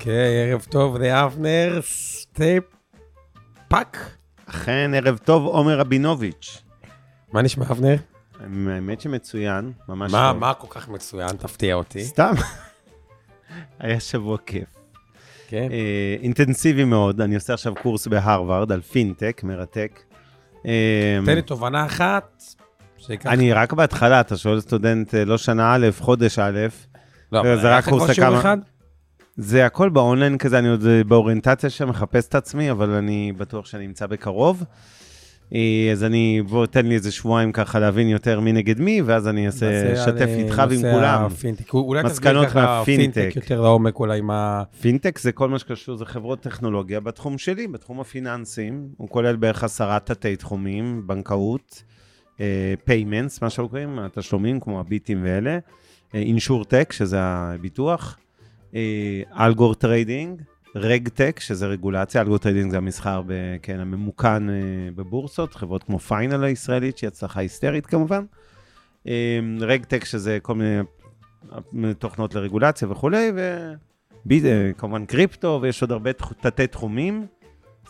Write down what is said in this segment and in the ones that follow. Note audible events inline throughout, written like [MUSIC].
אוקיי, ערב טוב לאבנר סטפאק. אכן, ערב טוב, עומר רבינוביץ'. מה נשמע, אבנר? האמת שמצוין, ממש מה, טוב. מה כל כך מצוין? תפתיע אותי. סתם. [LAUGHS] היה שבוע כיף. כן. אה, אינטנסיבי מאוד, אני עושה עכשיו קורס בהרווארד על פינטק, מרתק. אה, תן לי תובנה אחת. שיקח- אני רק בהתחלה, אתה שואל סטודנט, אה, לא שנה א', חודש א', לא, זה רק קורס אחד? זה הכל באונליין כזה, אני עוד אה, באוריינטציה שם, מחפש את עצמי, אבל אני בטוח שאני אמצא בקרוב. אה, אז אני, בוא, תן לי איזה שבועיים ככה להבין יותר מי נגד מי, ואז אני אעשה, אשתף אה, איתך ועם כולם. הפינטק. אולי מסקנות מהפינטק. פינטק יותר לעומק, אולי מה... פינטק זה כל מה שקשור, זה חברות טכנולוגיה בתחום שלי, בתחום הפיננסים. הוא כולל בערך עשרה תתי תחומים, בנקאות, payments, מה שאנחנו קוראים, התשלומים כמו הביטים ואלה, insurtech, שזה הביטוח, algo trading, regtech, שזה רגולציה, algo trading זה המסחר, ב, כן, הממוכן אה, בבורסות, חברות כמו פיינל הישראלית, שהיא הצלחה היסטרית כמובן. regtech, שזה כל מיני תוכנות לרגולציה וכולי, וכמובן קריפטו, ויש עוד הרבה תתי תחומים.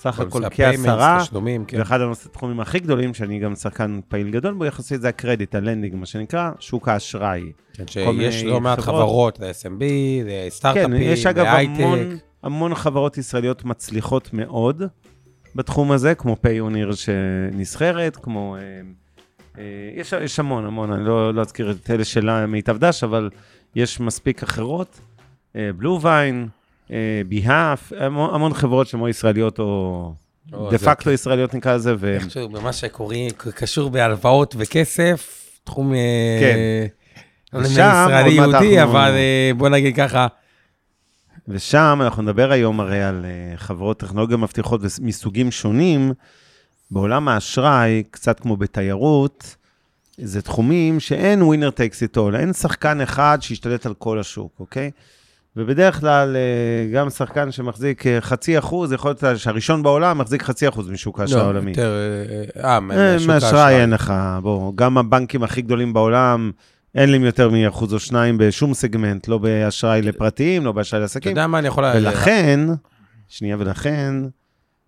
סך הכל זה כעשרה, תשלומים, כן. ואחד התחומים הכי גדולים, שאני גם שחקן פעיל גדול בו יחסית, זה ה credit, ה lending, מה שנקרא, שוק האשראי. כן, שיש לא מעט חברות. חברות, ל-SMB, לסטארט-אפים, כן, יש אגב המון, חברות ישראליות מצליחות מאוד בתחום הזה, כמו פיוניר שנסחרת, כמו... אה, אה, יש, יש המון, המון, אני לא, לא אזכיר את אלה של מיטב דש, אבל יש מספיק אחרות. BlueVine, Behalf, המון, חברות שהן או ישראליות או דה פקטו כן. ישראליות נקרא לזה, ו... איכשהו, במה שקוראים, קשור בהלוואות וכסף, תחום... אה, כן. לא ישראלי יהודי, אבל אה, בוא נגיד ככה, ושם אנחנו נדבר היום הרי על אה, חברות טכנולוגיה מבטיחות מסוגים שונים. בעולם האשראי, קצת כמו בתיירות, זה תחומים שאין winner takes it all, אין שחקן אחד שישתלט על כל השוק, אוקיי? ובדרך כלל, אה, גם שחקן שמחזיק אה, חצי אחוז, יכול להיות שהראשון בעולם מחזיק חצי אחוז משוק האשראי לא, העולמי. יותר, אה, אה, מהשוק מאשראי אין לך, בוא, גם הבנקים הכי גדולים בעולם, אין להם יותר מאחוז או שניים בשום סגמנט, לא באשראי לפרטיים, לא באשראי אתה לעסקים. יודע מה אני יכול... ולכן, שנייה, ולכן,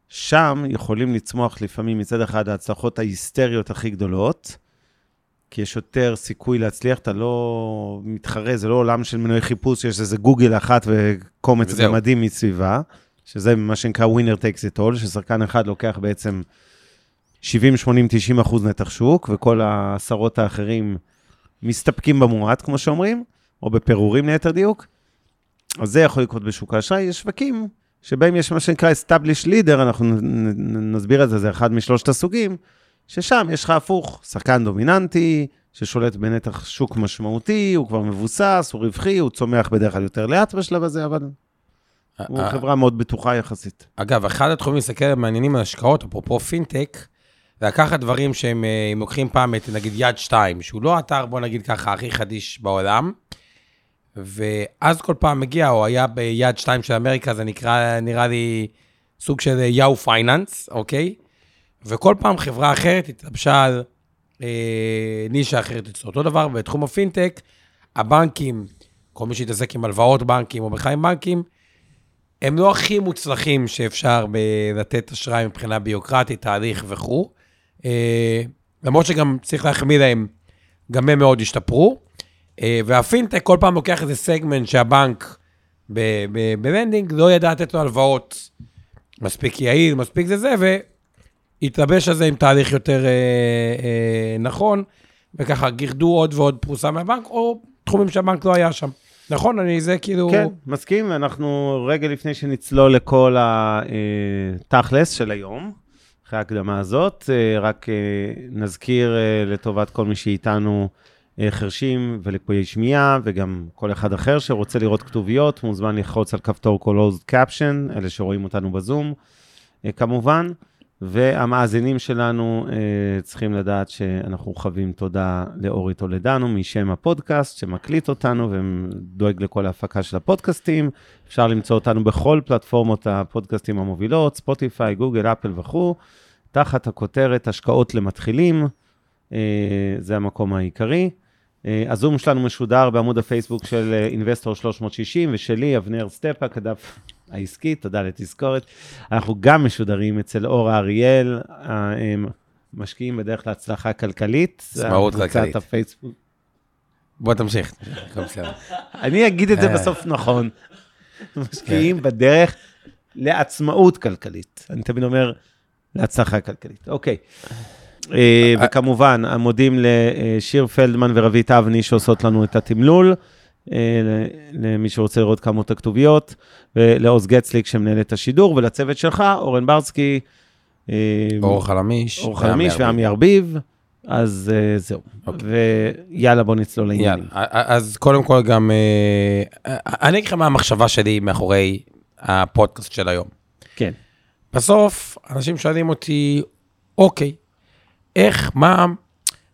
שם יכולים לצמוח לפעמים מצד אחד ההצלחות ההיסטריות הכי גדולות, כי יש יותר סיכוי להצליח, אתה לא מתחרה, זה לא עולם של מנועי חיפוש, יש איזה גוגל אחת וקומץ. גמדים מסביבה, שזה מה שנקרא ווינר טייקס את all, ששחקן אחד לוקח בעצם 70, 80, 90 אחוז נתח שוק, וכל העשרות האחרים מסתפקים במועט, כמו שאומרים, או בפירורים ליתר דיוק. אז זה יכול לקרות בשוק האשראי. יש שווקים שבהם יש מה שנקרא established leader, אנחנו נסביר את זה, זה אחד משלושת הסוגים, ששם יש לך הפוך, שחקן דומיננטי, ששולט בנתח שוק משמעותי, הוא כבר מבוסס, הוא רווחי, הוא צומח בדרך כלל יותר לאט בשלב הזה, אבל הוא אה, חברה מאוד בטוחה יחסית. אגב, אחד התחומים להסתכל המעניינים על השקעות, אפרופו פינטק, זה לקחת דברים שהם, אה, אם לוקחים פעם את נגיד יד 2, שהוא לא אתר, בוא נגיד ככה, הכי חדיש בעולם, ואז כל פעם מגיע, או היה ביד 2 של אמריקה, זה נקרא, נראה לי סוג של Yahoo Finance, אוקיי? וכל פעם חברה אחרת התלבשה על אה, נישה אחרת אצלו. אותו דבר בתחום הפינטק, הבנקים, כל מי שהתעסק עם הלוואות בנקים או בכלל עם בנקים, הם לא הכי מוצלחים שאפשר לתת אשראי מבחינה ביוקרטית, תהליך וכו'. אה, למרות שגם צריך להחמיא להם, גם הם מאוד השתפרו. אה, והפינטק כל פעם לוקח איזה סגמנט שהבנק ב lending לא ידע לתת לו הלוואות מספיק יעיל, מספיק זה זה, והתלבש על זה עם תהליך יותר אה, אה, נכון, וככה גירדו עוד ועוד פרוסה מהבנק, או תחומים שהבנק לא היה שם. נכון? אני, זה כאילו... כן, מסכים, ואנחנו רגע לפני שנצלול לכל התכלס של היום, אחרי ההקדמה הזאת, אה, רק אה, נזכיר אה, לטובת כל מי שאיתנו אה, חרשים ולקויי שמיעה, וגם כל אחד אחר שרוצה לראות כתוביות, מוזמן ללחוץ על כפתור closed caption, אלה שרואים אותנו בזום, אה, כמובן. והמאזינים שלנו אה, צריכים לדעת שאנחנו חבים תודה לאורי טולדנו משם הפודקאסט, שמקליט אותנו ודואג לכל ההפקה של הפודקאסטים. אפשר למצוא אותנו בכל פלטפורמות הפודקאסטים המובילות, ספוטיפיי, גוגל, אפל וכו', תחת הכותרת השקעות למתחילים, אה, זה המקום העיקרי. אה, הזום שלנו משודר בעמוד הפייסבוק של אינבסטור 360 ושלי, אבנר סטפאק, הדף העסקי, תודה לתזכורת. אנחנו גם משודרים אצל אורה אריאל, משקיעים בדרך להצלחה כלכלית. עצמאות כלכלית. הפייסבוק. בוא תמשיך. אני אגיד את זה אה. בסוף נכון. [LAUGHS] משקיעים בדרך לעצמאות כלכלית. אני תמיד אומר, להצלחה כלכלית. אוקיי. אה, וכמובן, מודים לשיר פלדמן ורבית אבני שעושות לנו את התמלול. אה, למי שרוצה לראות כמות הכתוביות, ולעוז גצליק שמנהל את השידור, ולצוות שלך, אורן ברסקי. אה, אור חלמיש. אור חלמיש ועמי ארביב. אז uh, זהו. Okay. אוקיי. ויאללה, בוא נצלול לעניינים. אז קודם כל גם, אני אגיד לך מה המחשבה שלי מאחורי הפודקאסט של היום. כן. בסוף, אנשים שואלים אותי, אוקיי, איך, מה,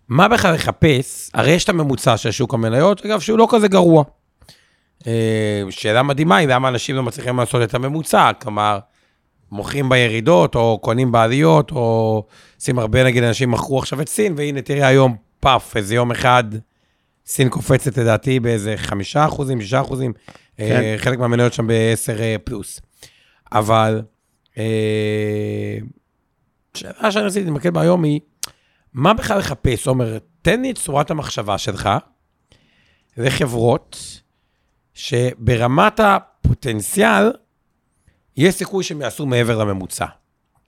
מה בכלל לחפש? הרי יש את הממוצע של שוק המניות, אגב, שהוא לא כזה גרוע. אה, שאלה מדהימה היא למה אנשים לא מצליחים לעשות את הממוצע, כלומר, מוכרים בירידות, או קונים בעליות, או עושים הרבה, נגיד, אנשים מכרו עכשיו את סין, והנה, תראה היום, פאף, איזה יום אחד, סין קופצת לדעתי באיזה חמישה אחוזים, שישה אחוזים, אה, כן. חלק מהמניות שם בעשר אה, פלוס. אבל, שאלה שאני רציתי להתמקד בה היום היא, מה בכלל לחפש? עומר, תן לי את צורת המחשבה שלך לחברות שברמת הפוטנציאל, יש סיכוי שהם יעשו מעבר לממוצע.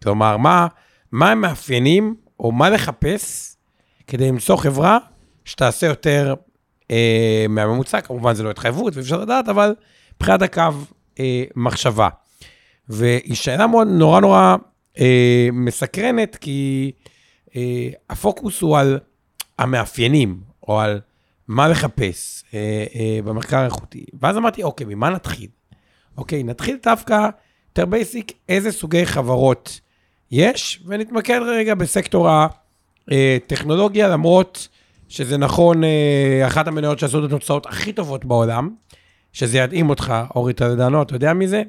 כלומר, מה, מה הם מאפיינים, או מה לחפש, כדי למצוא חברה שתעשה יותר אה, מהממוצע, כמובן זה לא התחייבות ואי אפשר לדעת, אבל מבחינת הקו אה, מחשבה. והיא שאלה מאוד נורא נורא אה, מסקרנת, כי הפוקוס הוא על המאפיינים, או על מה לחפש אה, אה, במחקר האיכותי. ואז אמרתי, אוקיי, ממה נתחיל? אוקיי, נתחיל דווקא יותר basic, איזה סוגי חברות יש, ונתמקד רגע בסקטור הטכנולוגיה, למרות שזה נכון, אה, אחת המניות שעשו את התוצאות הכי טובות בעולם, שזה ידהים אותך, אורי טלדנו, אתה יודע מי זה?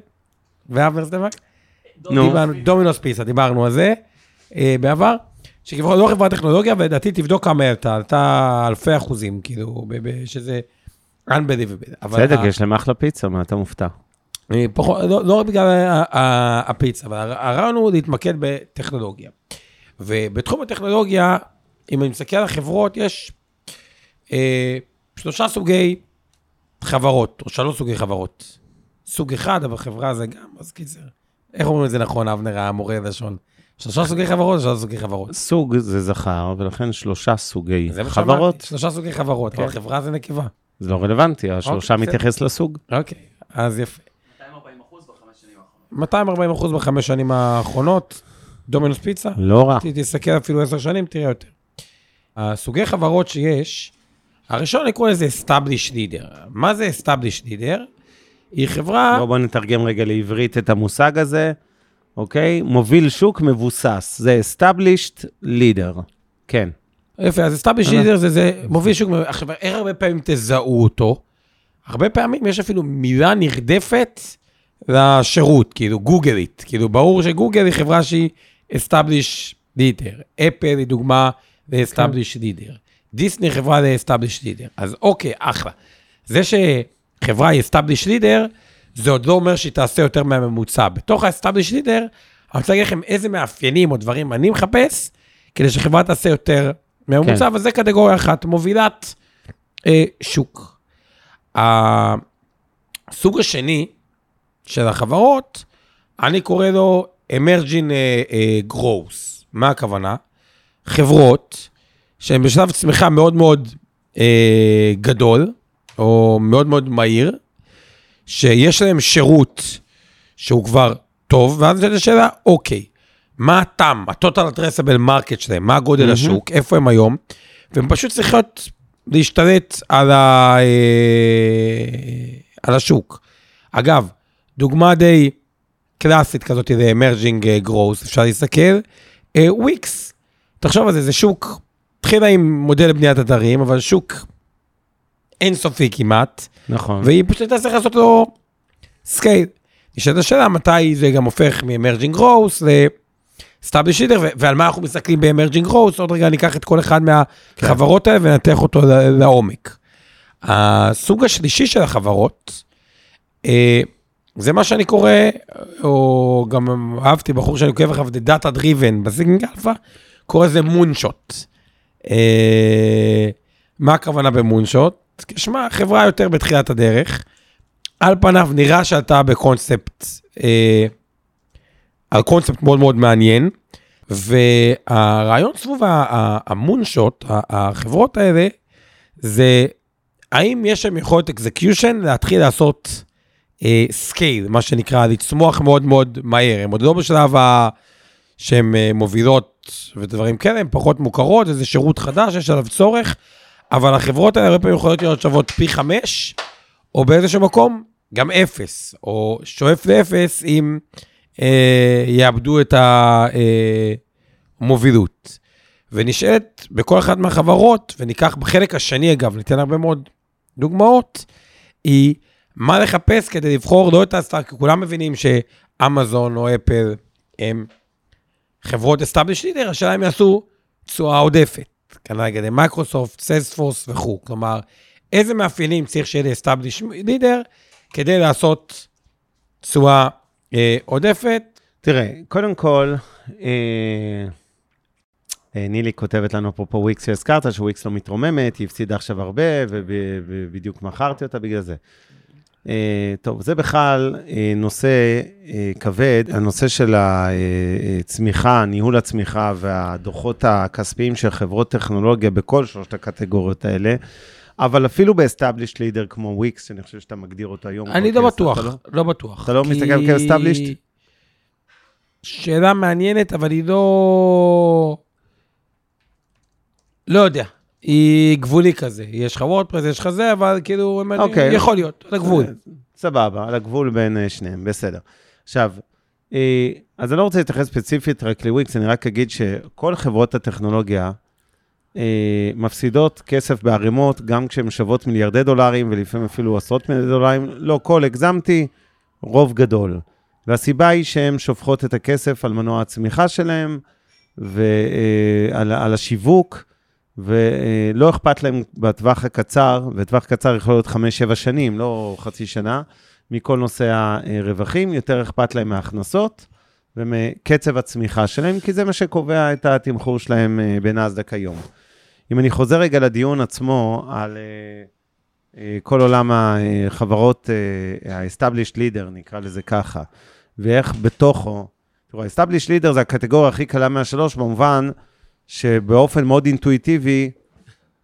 ואבנר סטבק? נו. דומינוס פיסה, דיברנו על זה אה, בעבר. שכבר לא חברת טכנולוגיה, ולדעתי תבדוק כמה עלתה, עלתה אלפי אחוזים, כאילו, שזה unbelievable. בסדר, יש להם אחלה פיצה, מה אתה מופתע? פחות, לא, לא רק בגלל הפיצה, אבל הרעיון הוא להתמקד בטכנולוגיה. ובתחום הטכנולוגיה, אם אני מסתכל על החברות, יש אה, שלושה סוגי חברות, או שלוש סוגי חברות. סוג אחד, אבל חברה זה גם, אז קיצר. איך אומרים את זה נכון, אבנר, המורה לשון? שלושה סוגי חברות, שלושה סוגי חברות. סוג זה זכר, ולכן שלושה סוגי חברות. שלושה סוגי חברות, אבל כן. חברה זה נקבה. זה לא רלוונטי, השלושה אוקיי, מתייחס לסוג. אוקיי, אז יפה. 240 אחוז בחמש שנים האחרונות. 240 אחוז בחמש שנים האחרונות, דומינוס פיצה. לא רע. תסתכל אפילו עשר שנים, תראה יותר. הסוגי חברות שיש, הראשון נקרא לזה established leader. מה זה established leader? היא חברה... בואו בוא נתרגם רגע לעברית את המושג הזה. אוקיי? מוביל שוק מבוסס, זה established leader, כן. יפה, אז established leader זה, זה מוביל שוק, עכשיו, איך הרבה פעמים תזהו אותו? הרבה פעמים יש אפילו מילה נרדפת לשירות, כאילו גוגלית, כאילו ברור שגוגל היא חברה שהיא established leader, אפל היא דוגמה ל-established leader, דיסני חברה ל-established leader, אז אוקיי, אחלה. זה שחברה היא established leader, זה עוד לא אומר שהיא תעשה יותר מהממוצע. בתוך ה-established leader, אני רוצה להגיד לכם איזה מאפיינים או דברים אני מחפש, כדי שחברה תעשה יותר מהממוצע, כן. וזה קטגוריה אחת, מובילת אה, שוק. הסוג השני של החברות, אני קורא לו emerging uh, uh, growth. מה הכוונה? חברות שהן בשלב צמיחה מאוד מאוד uh, גדול, או מאוד מאוד מהיר, שיש להם שירות שהוא כבר טוב, ואז נשאלת השאלה, אוקיי, מה הטעם, ה-total addressable market שלהם, מה הגודל mm-hmm. השוק, איפה הם היום, והם פשוט צריכים להשתלט על, ה, אה, על השוק. אגב, דוגמה די קלאסית כזאת זה emerging growth, אפשר להסתכל. וויקס, תחשוב על זה, זה שוק, התחילה עם מודל לבניית אתרים, אבל שוק אינסופי כמעט, נכון. והיא פשוט הייתה צריכה לעשות לו scale. נשאלת השאלה מתי זה גם הופך מ emerging growth ל established leader, ועל מה אנחנו מסתכלים ב emerging growth, עוד רגע ניקח את כל אחד מהחברות האלה ונתח אותו לעומק. הסוג השלישי של החברות, אה, זה מה שאני קורא, או גם אהבתי בחור שאני עוקב אחריו, The Data Driven בסיגנינג אלפא, קורא לזה moonshot. אה, מה הכוונה ב-moonshot? תשמע, חברה יותר בתחילת הדרך. על פניו נראה שאתה בקונספט, אה, על קונספט מאוד מאוד מעניין, והרעיון סביב ה-moonshot, החברות האלה, זה האם יש להם יכולת execution להתחיל לעשות scale, מה שנקרא, לצמוח מאוד מאוד מהר. הם עוד לא בשלב ה... שהן אה, מובילות ודברים כאלה, הן פחות מוכרות, איזה שירות חדש, יש עליו צורך, אבל החברות האלה הרבה פעמים יכולות להיות שוות פי חמש, או באיזשהו מקום גם אפס, או שואף לאפס אם אה, יאבדו את המובילות. ונשאלת בכל אחת מהחברות, וניקח בחלק השני אגב, ניתן הרבה מאוד דוגמאות, היא מה לחפש כדי לבחור לא את ה-start, כי כולם מבינים שאמזון או אפל הם חברות leader, השאלה אם יעשו תשואה עודפת. כנראה לגבי מייקרוסופט, סיילספורס וכו'. כלומר, איזה מאפיינים צריך שיהיה ל-established leader כדי לעשות תשואה אה, עודפת? תראה, קודם כל, אה, אה, נילי כותבת לנו אפרופו וויקס שהזכרת, שוויקס לא מתרוממת, היא הפסידה עכשיו הרבה, ובדיוק מכרתי אותה בגלל זה. אה, טוב, זה בכלל אה, נושא אה, כבד, הנושא של הצמיחה, ניהול הצמיחה והדוחות הכספיים של חברות טכנולוגיה בכל שלושת הקטגוריות האלה. אבל אפילו ב-established leader כמו וויקס, שאני חושב שאתה מגדיר אותו היום. אני לא בטוח, לא- לא בטוח. אתה לא כי- מסתכל כ-established? שאלה מעניינת, אבל היא לא... לא יודע. היא גבולי כזה. יש לך וורדפרס, יש לך זה, אבל כאילו, אם אני- אוקיי. יכול להיות, על הגבול. סבבה, על הגבול בין אה, שניהם, בסדר. עכשיו, אה, אז אני לא רוצה להתייחס ספציפית רק לוויקס, אני רק אגיד שכל חברות הטכנולוגיה אה, מפסידות כסף בערימות, גם כשהן שוות מיליארדי דולרים, ולפעמים אפילו עשרות מיליארדי דולרים. לא כל, הגזמתי, רוב גדול. והסיבה היא שהן שופכות את הכסף על מנוע הצמיחה שלהן, ועל על השיווק, ולא אכפת להם בטווח הקצר, וטווח קצר יכול להיות 5-7 שנים, לא חצי שנה, מכל נושא הרווחים, יותר אכפת להם מההכנסות ומקצב הצמיחה שלהם, כי זה מה שקובע את התמחור שלהם אה, בנאסדק היום. אם אני חוזר רגע לדיון עצמו על אה, אה, כל עולם החברות, ה-established leader, נקרא לזה ככה, ואיך בתוכו, תראו, ה-established leader זה הקטגוריה הכי קלה מהשלוש, במובן שבאופן מאוד אינטואיטיבי,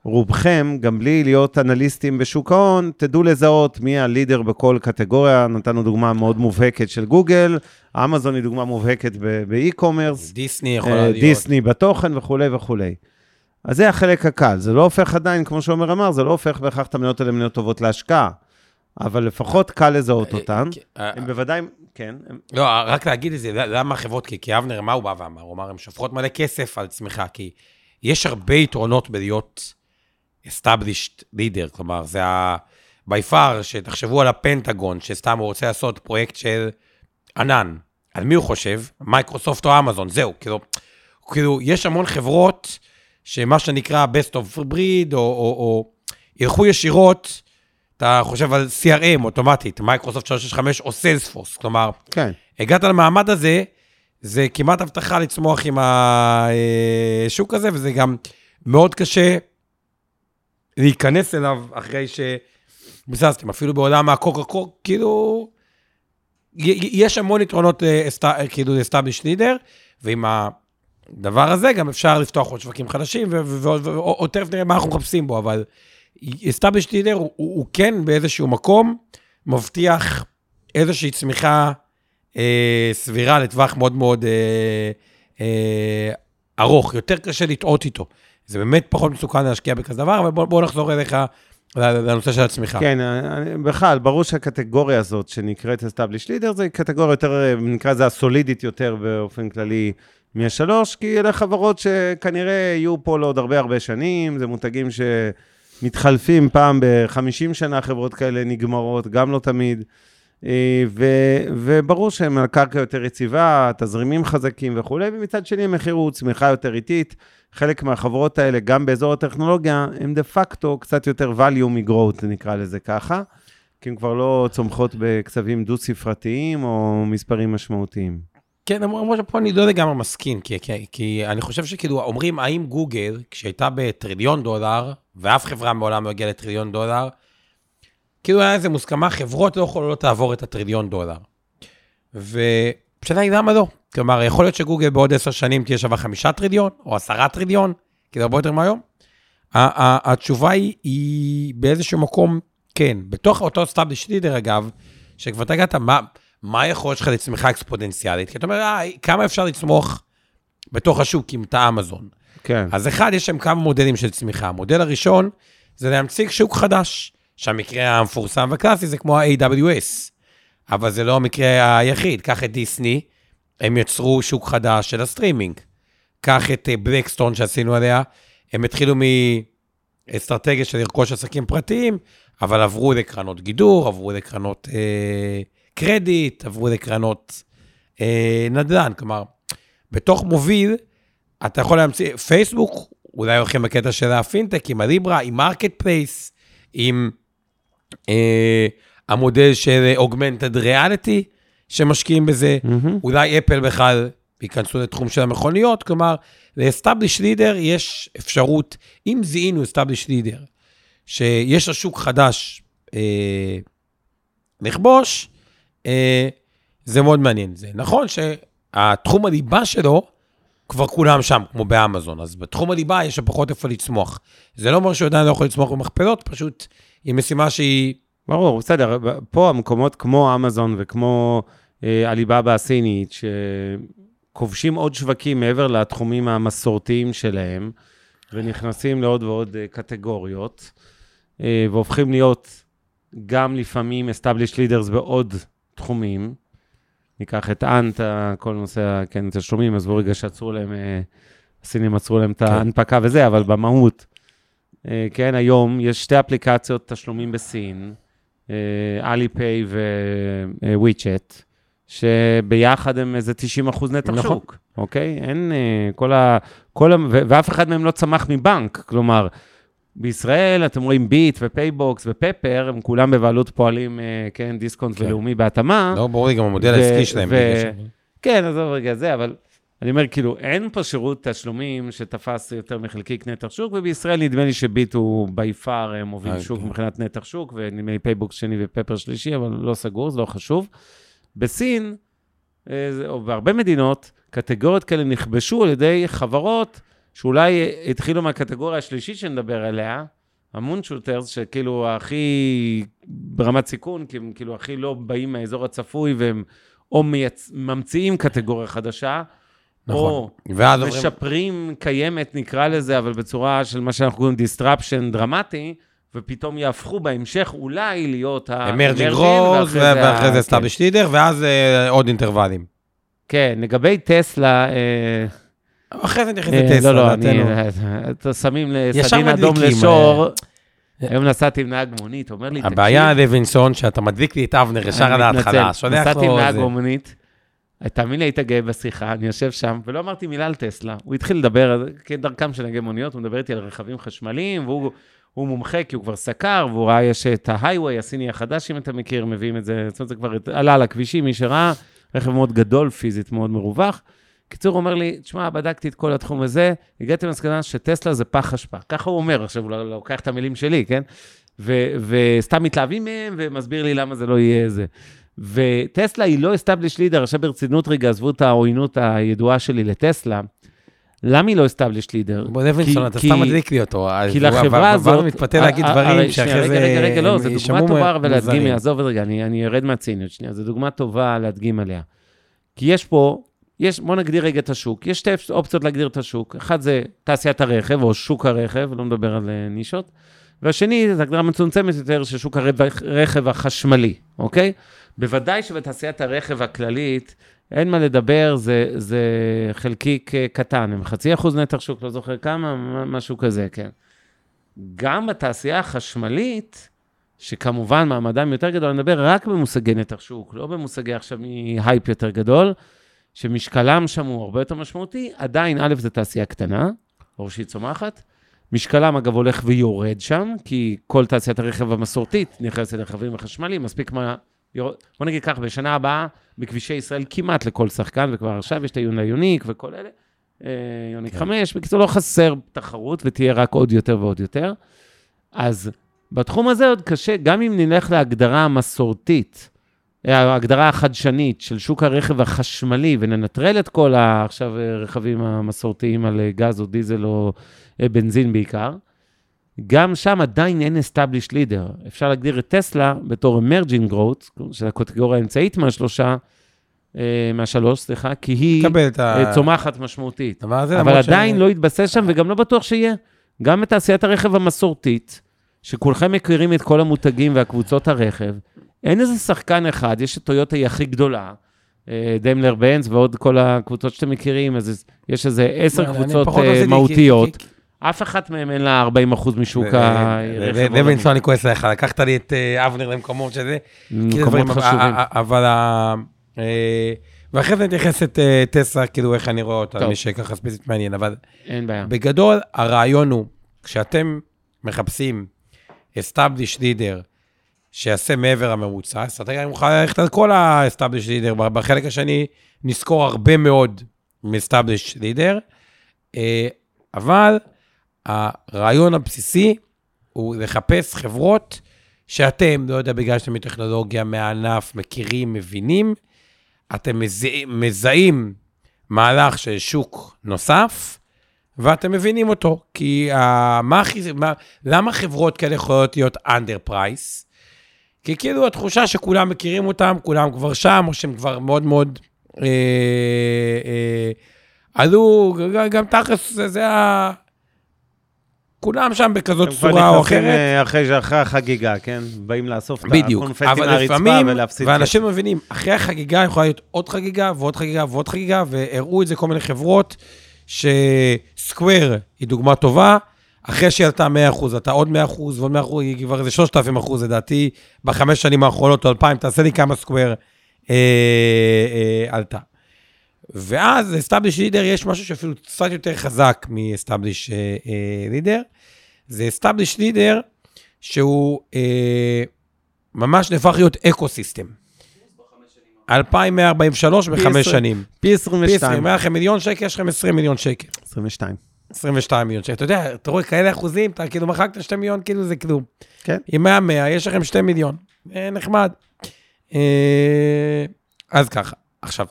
רובכם, גם בלי להיות אנליסטים בשוק ההון, תדעו לזהות מי הלידר בכל קטגוריה. נתנו דוגמה מאוד מובהקת של גוגל, אמזון היא דוגמה מובהקת באי-קומרס, דיסני יכולה אה, להיות. דיסני בתוכן וכולי וכולי. אז זה החלק הקל, זה לא הופך עדיין, כמו שעומר אמר, זה לא הופך בהכרח את המניות האלה למניות טובות להשקעה, אבל לפחות קל לזהות אותן. אה, הם בוודאי, כן, לא, רק להגיד את זה, למה החברות, כי, כי אבנר, מה הוא בא ואמר? הוא אמר, הן שופכות מלא כסף על צמיחה, כי יש הרבה יתרונות בלהיות established leader, כלומר, זה ה... by far, שתחשבו על הפנטגון, שסתם הוא רוצה לעשות פרויקט של ענן. על מי הוא חושב? מייקרוסופט או אמזון, זהו, כאילו, כאילו, יש המון חברות שמה שנקרא best of breed, או, או, או ילכו ישירות, אתה חושב על CRM אוטומטית, מייקרוסופט 365 או סיילספורס, כלומר, כן. הגעת למעמד הזה, זה כמעט הבטחה לצמוח עם השוק הזה, וזה גם מאוד קשה להיכנס אליו אחרי שביססתם, אפילו בעולם הקוקה קולה, כאילו, יש המון יתרונות לאסט- כאילו ל-established leader, ועם הדבר הזה גם אפשר לפתוח עוד שווקים חדשים, ו- ו- ו- ו- או תכף נראה מה אנחנו מחפשים בו, אבל established leader הוא, הוא, כן באיזשהו מקום מבטיח איזושהי צמיחה אה, סבירה לטווח מאוד מאוד אה, אה, ארוך, יותר קשה לטעות איתו. זה באמת פחות מסוכן להשקיע בכזה דבר, אבל בוא, בוא נחזור אליך לנושא של הצמיחה. כן, אני- בכלל, ברור שהקטגוריה הזאת שנקראת Established Leader, זה קטגוריה יותר, נקרא לזה הסולידית יותר באופן כללי מהשלוש, כי אלה חברות שכנראה יהיו פה לעוד הרבה הרבה שנים, זה מותגים שמתחלפים פעם ב-50 שנה, חברות כאלה נגמרות, גם לא תמיד. אה, ו, וברור שהם על קרקע יותר יציבה, תזרימים חזקים וכולי, ומצד שני המחיר הוא צמיחה יותר איטית. חלק מהחברות האלה, גם באזור הטכנולוגיה, הם דה פקטו קצת יותר value מ-growth, נקרא לזה ככה, כי הן כבר לא צומחות בקצבים דו-ספרתיים או מספרים משמעותיים. כן, למרות שפה אני לא לגמרי מסכים, כי, כי, כי אני חושב שכאילו, אומרים, האם גוגל, כשהייתה בטריליון דולר, ואף חברה מעולם לא הגיעה לטריליון דולר, כאילו היה איזה מוסכמה, חברות לא יכולות לעבור את הטריליון דולר. והשאלה היא למה לא? כלומר, יכול להיות שגוגל בעוד עשר שנים תהיה שווה חמישה טריליון, או עשרה טריליון, זה הרבה יותר מהיום. התשובה היא, היא באיזשהו מקום, כן. בתוך אותו established leader, אגב, שכבר אתה הגעת, מה, מה היכולת שלך לצמיחה אקספוננציאלית? כי אתה אומר, אה, כמה אפשר לצמוח בתוך השוק אם אתה אמזון? כן. אז אחד, יש שם כמה מודלים של צמיחה. המודל הראשון זה להמציא שוק חדש, שהמקרה המפורסם והקלאסי זה כמו ה-AWS, אבל זה לא המקרה היחיד. קח את דיסני, הם יצרו שוק חדש של הסטרימינג. קח את בלקסטון שעשינו עליה, הם התחילו מאסטרטגיה של לרכוש עסקים פרטיים, אבל עברו לקרנות גידור, עברו לקרנות אה, קרדיט, עברו לקרנות אה, נדל"ן. כלומר, בתוך מוביל, אתה יכול להמציא, פייסבוק, אולי הולכים בקטע של הפינטק, עם הליברה, עם marketplace, עם אה, המודל של אוגמנטד ריאליטי, שמשקיעים בזה, מהמם. אולי אפל בכלל ייכנסו לתחום של המכוניות, כלומר, ל-establish leader יש אפשרות, אם זיהינו establish leader, שיש לו שוק חדש אה, לכבוש, זה מאוד מעניין. זה נכון שהתחום הליבה שלו, כבר כולם שם, כמו באמזון, אז בתחום הליבה יש פחות איפה לצמוח. זה לא אומר שהוא עדיין לא יכול לצמוח במכפלות, פשוט היא משימה שהיא... ברור, בסדר, פה המקומות כמו אמזון וכמו אה, עליבאבא הסינית, שכובשים עוד שווקים מעבר לתחומים המסורתיים שלהם, ונכנסים לעוד ועוד אה, קטגוריות, אה, והופכים להיות גם לפעמים established leaders בעוד תחומים. ניקח את אנט, ה- כל נושא, כן, תשלומים, עזבו רגע שעצרו להם, אה, הסינים עצרו להם את ההנפקה וזה, אבל במהות, אה, כן, היום יש שתי אפליקציות תשלומים בסין, אליפיי וויצ'ט, שביחד הם איזה 90 אחוז נתח נכון. שוק, אוקיי? אין, אה, כל ה... כל ה... ואף אחד מהם לא צמח מבנק, כלומר, בישראל אתם רואים ביט ופייבוקס ופפר, הם כולם בבעלות פועלים, אה, כן, דיסקונט כן. ולאומי בהתאמה. לא ברור לי גם המודל העסקי שלהם. כן, עזוב רגע זה, אבל אני אומר, כאילו, אין פה שירות תשלומים שתפס יותר מחלקיק נתח שוק, ובישראל נדמה לי שביט הוא by far מוביל אה, שוק כן. מבחינת נתח שוק, ונדמה לי פייבוקס שני ופפר שלישי, אבל לא סגור, זה לא חשוב. בסין, אה, או בהרבה מדינות, קטגוריות כאלה נכבשו על ידי חברות שאולי התחילו מהקטגוריה השלישית שנדבר עליה, ה-moonshotters, שכאילו הכי ברמת סיכון, כי הם כאילו הכי לא באים מהאזור הצפוי, והם או מייצ... ממציאים קטגוריה חדשה, נכון. או ואז אומרים, משפרים קיימת, נקרא לזה, אבל בצורה של מה שאנחנו קוראים disruption דרמטי, ופתאום יהפכו בהמשך אולי להיות ה... emerging growth, ואחרי זה ה-established leader, ואז אה, עוד אינטרוולים. כן, לגבי טסלה, אה, אחרי זה נכנס אה, לטסלה. לא, לא, נתן אני... לו. אתה שמים סדין אדום לשור. אה. היום נסעתי עם נהג מונית, אומר לי, הבעיה, תקשיב, לוינסון, שאתה מדליק לי את אבנר ישר אני על ההתחלה, מתנצל. שולח נסעתי עם נהג. מונית, תאמין לי, היית גאה בשיחה, אני יושב שם, ולא אמרתי מילה על טסלה. הוא התחיל לדבר, כדרכם של נהגי מוניות, הוא מדבר איתי על רכבים חשמליים, והוא הוא מומחה כי הוא כבר סקר, והוא ראה, יש את ההייווי הסיני החדש, אם אתה מכיר, מביאים את זה, זאת אומרת, זה כבר עלה על הכבישים, מי שראה, רכב מאוד גדול, פיזית מאוד מרווח. קיצור, הוא אומר לי, תשמע, בדקתי את כל התחום הזה, הגעתי למסקנה שטסלה זה פח אשפה. ככה הוא אומר, עכשיו הוא לא- לוקח את המילים שלי, כן? ו- וסתם מתלהבים מהם, ומסביר לי למה זה לא יהיה זה. וטסלה היא לא established leader, עכשיו ברצינות רגע, עזבו את העוינות הידועה שלי לטסלה. למה היא לא established leader? בוא, לוינסון, כי- אתה סתם מדליק לי אותו. כי לחברה הזאת... הוא מתפתה להגיד הרי- דברים שנייה, שאחרי רגע, זה... רגע, רגע, לא, הם זו דוגמה טובה, אבל להדגים. עזוב רגע, אני ארד מהציניות שנייה, זו דוגמה טובה להדגים עליה. כי יש פה יש, בוא נגדיר רגע את השוק. יש שתי אופציות להגדיר את השוק. אחד זה תעשיית הרכב, או שוק הרכב, לא מדבר על אה, נישות. והשני, זו הגדרה מצומצמת יותר של שוק הרכב החשמלי, אוקיי? בוודאי שבתעשיית הרכב הכללית, אין מה לדבר, זה, זה חלקיק קטן, הם חצי אחוז נתח שוק, לא זוכר כמה, משהו כזה, כן. גם בתעשייה החשמלית, שכמובן מעמדם יותר גדול, אני מדבר רק במושגי נתח שוק, לא במושגי עכשיו מהייפ יותר גדול, שמשקלם שם הוא הרבה יותר משמעותי, עדיין, א', זו תעשייה קטנה, או שהיא צומחת. משקלם, אגב, הולך ויורד שם, כי כל תעשיית הרכב המסורתית נכנסת לרכבים החשמליים, מספיק מה... בוא נגיד ככה, בשנה הבאה, בכבישי ישראל כמעט לכל שחקן, וכבר עכשיו יש את היונה יוניק וכל אלה, אה, יוניק 5, כן. בקיצור, לא חסר תחרות, ותהיה רק עוד יותר ועוד יותר. אז בתחום הזה עוד קשה, גם אם נלך להגדרה המסורתית, ההגדרה החדשנית של שוק הרכב החשמלי, וננטרל את כל עכשיו הרכבים המסורתיים על גז או דיזל או אה, בנזין בעיקר, גם שם עדיין אין established leader. אפשר להגדיר את טסלה בתור emerging growth, של הקטגוריה האמצעית מהשלושה, אה, מהשלוש, סליחה, כי היא צומחת משמעותית. אבל עדיין ש... לא יתבסס שם, וגם לא בטוח שיהיה. גם בתעשיית הרכב המסורתית, שכולכם מכירים את כל המותגים והקבוצות הרכב, אין איזה שחקן אחד, יש את טויוטה היא הכי גדולה, אה, דמלר בנץ ועוד כל הקבוצות שאתם מכירים, אז יש איזה עשר קבוצות אה, מהותיות. אף אחת מהן אין לה 40 אחוז משוק הרכב. לוינסון, אני כועס עליך, לקחת לי את אה, אבנר למקומות שזה. מקומות חשובים. אבל ואחרי זה נתייחס את טסלה, כאילו איך אני רואה אותה, מי שככה ספציפית מעניין, אבל... אין בעיה. בגדול, הרעיון הוא, כשאתם מחפשים established leader, שיעשה מעבר הממוצע, אסטרטגיה אני מוכן ללכת על כל ה-established leader. בחלק השני נזכור הרבה מאוד מ-established leader, אה, אבל הרעיון הבסיסי הוא לחפש חברות שאתם, לא יודע, בגלל שאתם מטכנולוגיה, מהענף, מכירים, מבינים, אתם מזהים מהלך של שוק נוסף, ואתם מבינים אותו. כי uh, מה, מה, למה חברות כאלה יכולות להיות under price? כי כאילו התחושה שכולם מכירים אותם, כולם כבר שם, או שהם כבר מאוד מאוד אה, אה, עלו, גם תכלס, זה, זה ה... כולם שם בכזאת צורה או אחרת. אה, אחרי, אחרי החגיגה, כן? באים לאסוף את הקונפטי מהרצפה ולהפסיד. ואנשים מבינים, אחרי החגיגה יכולה להיות עוד חגיגה ועוד חגיגה ועוד חגיגה, והראו את זה כל מיני חברות, שסקוויר היא דוגמה טובה, אחרי שהיא עלתה 100%, אתה עוד 100% ועוד 100%, היא כבר איזה 3,000% לדעתי, בחמש שנים האחרונות או 2,000, תעשה לי כמה סקוויר אה, אה, עלתה. ואז ל-Establish Leader יש משהו שאפילו קצת יותר חזק מ-Establish אה, אה, Leader. זה Establish Leader שהוא אה, ממש נהפך להיות ecosystem. 2,143 בחמש שנים. פי 22. פי 20, היה לכם מיליון שקל, יש לכם 20 מיליון שקל. 22. 22 מיליון שקל. אתה יודע, אתה רואה כאלה אחוזים, אתה כאילו מחקת 2 מיליון, כאילו זה כלום. כן. אם היה 100, יש לכם 2 מיליון. אה, נחמד. אה, אז ככה, עכשיו,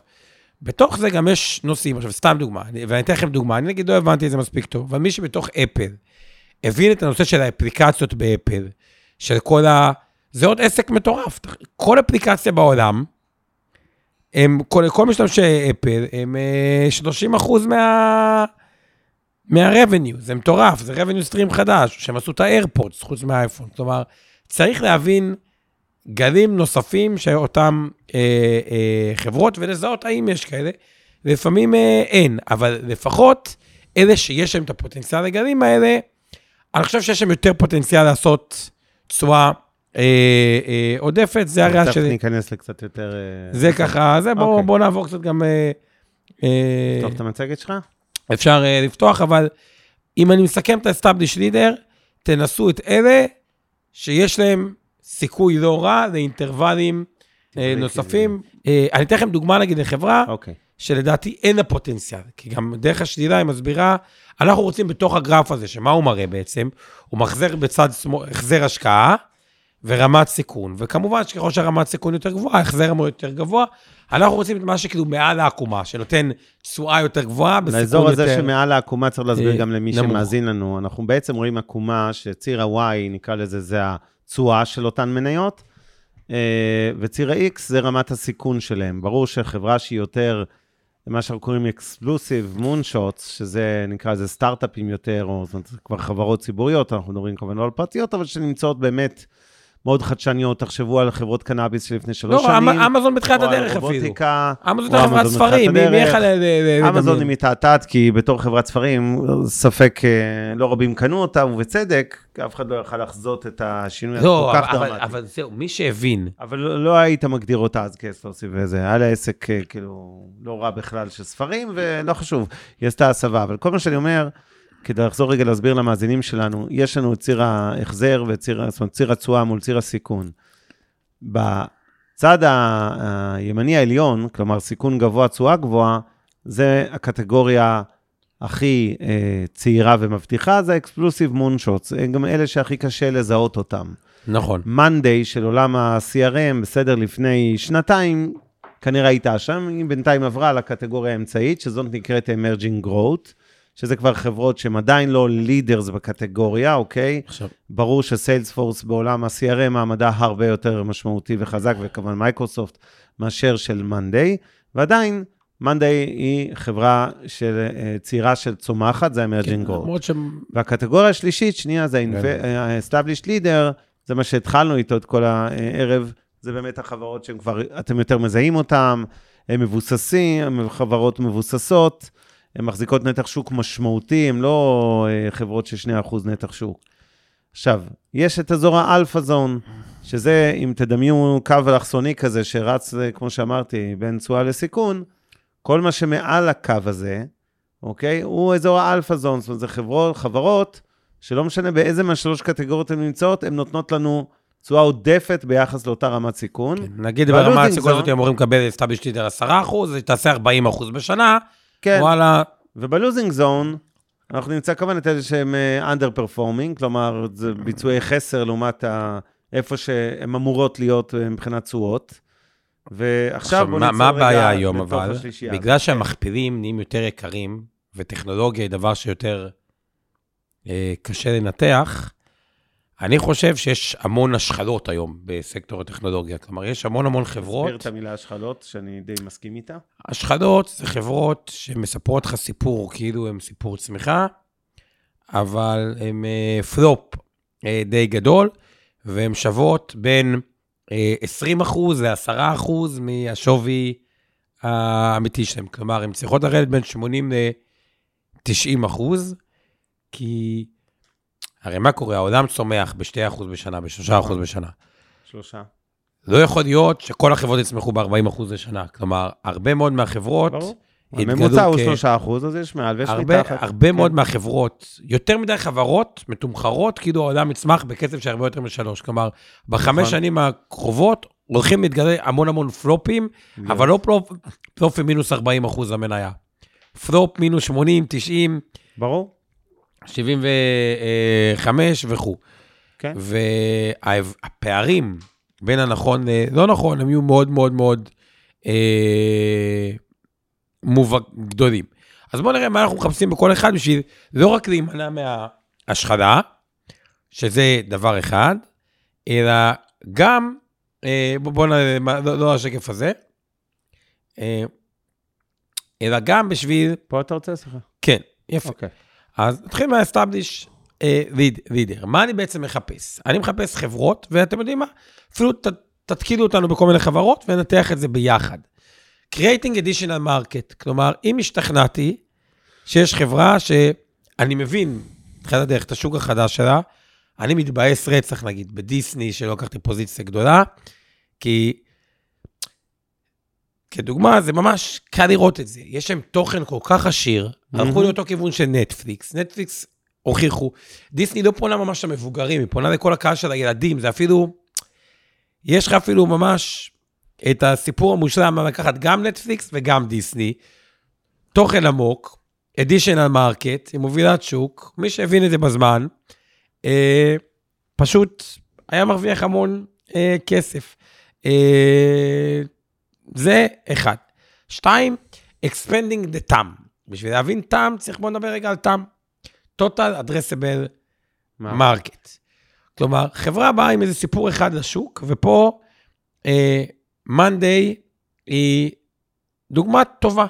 בתוך זה גם יש נושאים, עכשיו סתם דוגמה, ואני אתן לכם דוגמה, אני נגיד לא הבנתי את זה מספיק טוב, אבל מי שבתוך אפל, הבין את הנושא של האפליקציות באפל, של כל ה... זה עוד עסק מטורף. כל אפליקציה בעולם, הם, כל, כל משתמשי אפל, הם 30 אה, אחוז מה... מה-revenue, זה מטורף, זה revenue stream חדש, שהם עשו את האיירפורטס חוץ מהאייפון. כלומר, צריך להבין גלים נוספים שאותם אה, אה, חברות, ולזהות האם יש כאלה. לפעמים אה, אין, אבל לפחות אלה שיש להם את הפוטנציאל לגלים האלה, אני חושב שיש להם יותר פוטנציאל לעשות תשואה אה, אה, עודפת, זה הריאה שלי. תכף ניכנס לקצת יותר... אה, זה ככה, זה בואו אוקיי. בוא נעבור קצת גם... אה, לפתוח את המצגת שלך? אפשר uh, לפתוח, אבל אם אני מסכם את ה-established leader, תנסו את אלה שיש להם סיכוי לא רע לאינטרוולים uh, נוספים. Uh, אני אתן לכם דוגמה, נגיד, לחברה, okay. אוקיי. שלדעתי אין לה פוטנציאל, כי גם דרך השלילה היא מסבירה, אנחנו רוצים בתוך הגרף הזה, שמה הוא מראה בעצם? הוא מחזר בצד שמאל, החזר השקעה ורמת סיכון, וכמובן שככל שהרמת סיכון יותר גבוהה, החזר אמור יותר גבוה, אנחנו רוצים את מה שכאילו מעל העקומה, שנותן תשואה יותר גבוהה, בסיכון יותר... לאזור הזה שמעל העקומה, צריך להסביר אה, גם למי נמוך. שמאזין לנו. אנחנו בעצם רואים עקומה שציר ה-Y, נקרא לזה, זה התשואה של אותן מניות, אה, וציר ה-X זה רמת הסיכון שלהם. ברור שחברה שהיא יותר למה שאנחנו קוראים אקסקלוסיב מונשוטס, שזה נקרא לזה סטארט-אפים יותר, או זאת אומרת, כבר חברות ציבוריות, אנחנו מדברים כמובן לא על פרטיות, אבל שנמצאות באמת מאוד חדשניות. תחשבו על חברות קנאביס שלפני שלוש לא, שנים. אמ- אמזון בתחילת או על הדרך אפילו. רובוטיקה. אמזון או הייתה חברת ספרים, מי בתחילת מי יכול הדרך. ל- ל- אמזון היא לדמיין? מתעתעת, כי בתור חברת ספרים, ספק אה, לא רבים קנו אותה, ובצדק, אף אחד לא יכל לחזות את השינוי לא, הכל כך אבל- דרמטי. אבל זהו, מי שהבין, אבל לא היית מגדיר אותה אז כאקסקלוסיב וזה, היה לה עסק אה, כאילו לא רע בכלל של ספרים, ולא חשוב, היא עשתה הסבה. אבל כל מה שאני אומר, כדי לחזור רגע להסביר למאזינים שלנו, יש לנו את ציר ההחזר וציר, זאת אומרת, ציר התשואה מול ציר הסיכון. בצד הימני העליון, כלומר סיכון גבוה, תשואה גבוהה, זה הקטגוריה הכי אה, צעירה ומבטיחה, זה ה-exclusive moonshots, הם גם אלה שהכי קשה לזהות אותם. נכון. מאנדיי של עולם ה-CRM, בסדר, לפני שנתיים, כנראה הייתה שם, היא בינתיים עברה לקטגוריה האמצעית, שזאת נקראת Emerging Growth, שזה כבר חברות שהן עדיין לא leaders בקטגוריה, אוקיי? עכשיו, ברור שסיילספורס בעולם ה-CRM מעמדה הרבה יותר משמעותי וחזק, וכמובן מייקרוסופט, מאשר של מאנדיי, ועדיין, מאנדיי היא חברה של, אה, צעירה של צומחת, זה כן, ה-Emerging Growth. למרות ש... והקטגוריה השלישית, שנייה, זה כן. ה-established leader, זה מה שהתחלנו איתו את כל הערב, זה באמת החברות שהן כבר, אתם יותר מזהים אותן, הן מבוססים, הן חברות מבוססות, הן מחזיקות נתח שוק משמעותי, הן לא אה, חברות של 2% נתח שוק. עכשיו, יש את אזור האלפא זון, שזה, אם תדמיו קו אלכסוני כזה שרץ, אה, כמו שאמרתי, בין תשואה לסיכון, כל מה שמעל הקו הזה, אוקיי? הוא אזור ה alpha zone, זאת אומרת, זה חברות, חברות שלא משנה באיזה מהשלוש קטגוריות הן נמצאות, הן נותנות לנו תשואה עודפת ביחס לאותה רמת סיכון. נגיד וה losing ברמה הסיכון הזאת אמורים לקבל established leader 10 אחוז, היא תעשה 40 אחוז בשנה, כן, וואלה, וב losing zone, אנחנו נמצא כמובן את אלה שהם אנדר פרפורמינג, כלומר, זה ביצועי חסר לעומת ה... איפה שהן אמורות להיות אה, מבחינת תשואות. ועכשיו מה- נצא מה רגע הבעיה היום אבל? השלישייה. בגלל שהמכפילים נהיים יותר יקרים, וטכנולוגיה היא דבר שיותר אה, קשה לנתח, אני חושב שיש המון השחלות היום בסקטור הטכנולוגיה. כלומר, יש המון המון תסביר חברות. את המילה השחלות, שאני די מסכים איתה. השחלות זה חברות שמספרות לך סיפור, כאילו הם סיפור צמיחה, אבל הם אה, פלופ אה, די גדול, והן שוות בין אה, 20 אחוז ל-10 אחוז מהשווי האמיתי שלהם. כלומר, הן צריכות לרדת בין 80 ל-90 אחוז, כי הרי מה קורה? העולם צומח ב-2 אחוז בשנה, ב-3 אחוז בשנה. שלושה. לא יכול להיות שכל החברות יצמחו ב-40 אחוז לשנה. כלומר, הרבה מאוד מהחברות... ברור. הממוצע הוא כ- שלושה אחוז, אז יש מעל ויש הרבה, מתחת. הרבה כן. מאוד מהחברות, יותר מדי חברות מתומחרות, כאילו העולם יצמח בקצב של הרבה יותר משלוש. כלומר, בחמש נכון. שנים הקרובות הולכים להתגלה המון המון פלופים, אבל לא פלופ, פלופים מינוס 40 אחוז המניה. פלופ מינוס 80, 90, ברור. 75 וכו'. כן. והפערים בין הנכון ללא נכון, הם יהיו מאוד מאוד מאוד אה, מובהק, גדולים. אז בואו נראה מה אנחנו מחפשים בכל אחד בשביל לא רק להימנע מההשחלה, שזה דבר אחד, אלא גם, אה, בואו בוא נראה, לא, לא השקף הזה, אה, אלא גם בשביל, פה אתה רוצה סליחה? כן, יפה. אוקיי. אז נתחיל מה-establish leader. מה אני בעצם מחפש? אני מחפש חברות, ואתם יודעים מה? אפילו ת, תתקידו אותנו בכל מיני חברות וננתח את זה ביחד. Creating additional market, כלומר, אם השתכנעתי שיש חברה שאני מבין, תחילת הדרך, את השוק החדש שלה, אני מתבאס רצח, נגיד, בדיסני, שלא לקחתי פוזיציה גדולה, כי כדוגמה, זה ממש קל לראות את זה. יש להם תוכן כל כך עשיר, הלכו לאותו כיוון של נטפליקס. נטפליקס הוכיחו, דיסני לא פונה ממש למבוגרים, היא פונה לכל הקהל של הילדים, זה אפילו, יש לך אפילו ממש את הסיפור המושלם, לקחת גם נטפליקס וגם דיסני, תוכן עמוק, additional market, היא מובילת שוק, מי שהבין את זה בזמן, אה, פשוט היה מרוויח המון אה, כסף. אה, זה אחד. שתיים, expanding the TAM. בשביל להבין TAM, צריך בוא נדבר רגע על TAM. total addressable market. כלומר, חברה באה עם איזה סיפור אחד לשוק, ופה אה, Monday היא דוגמה טובה.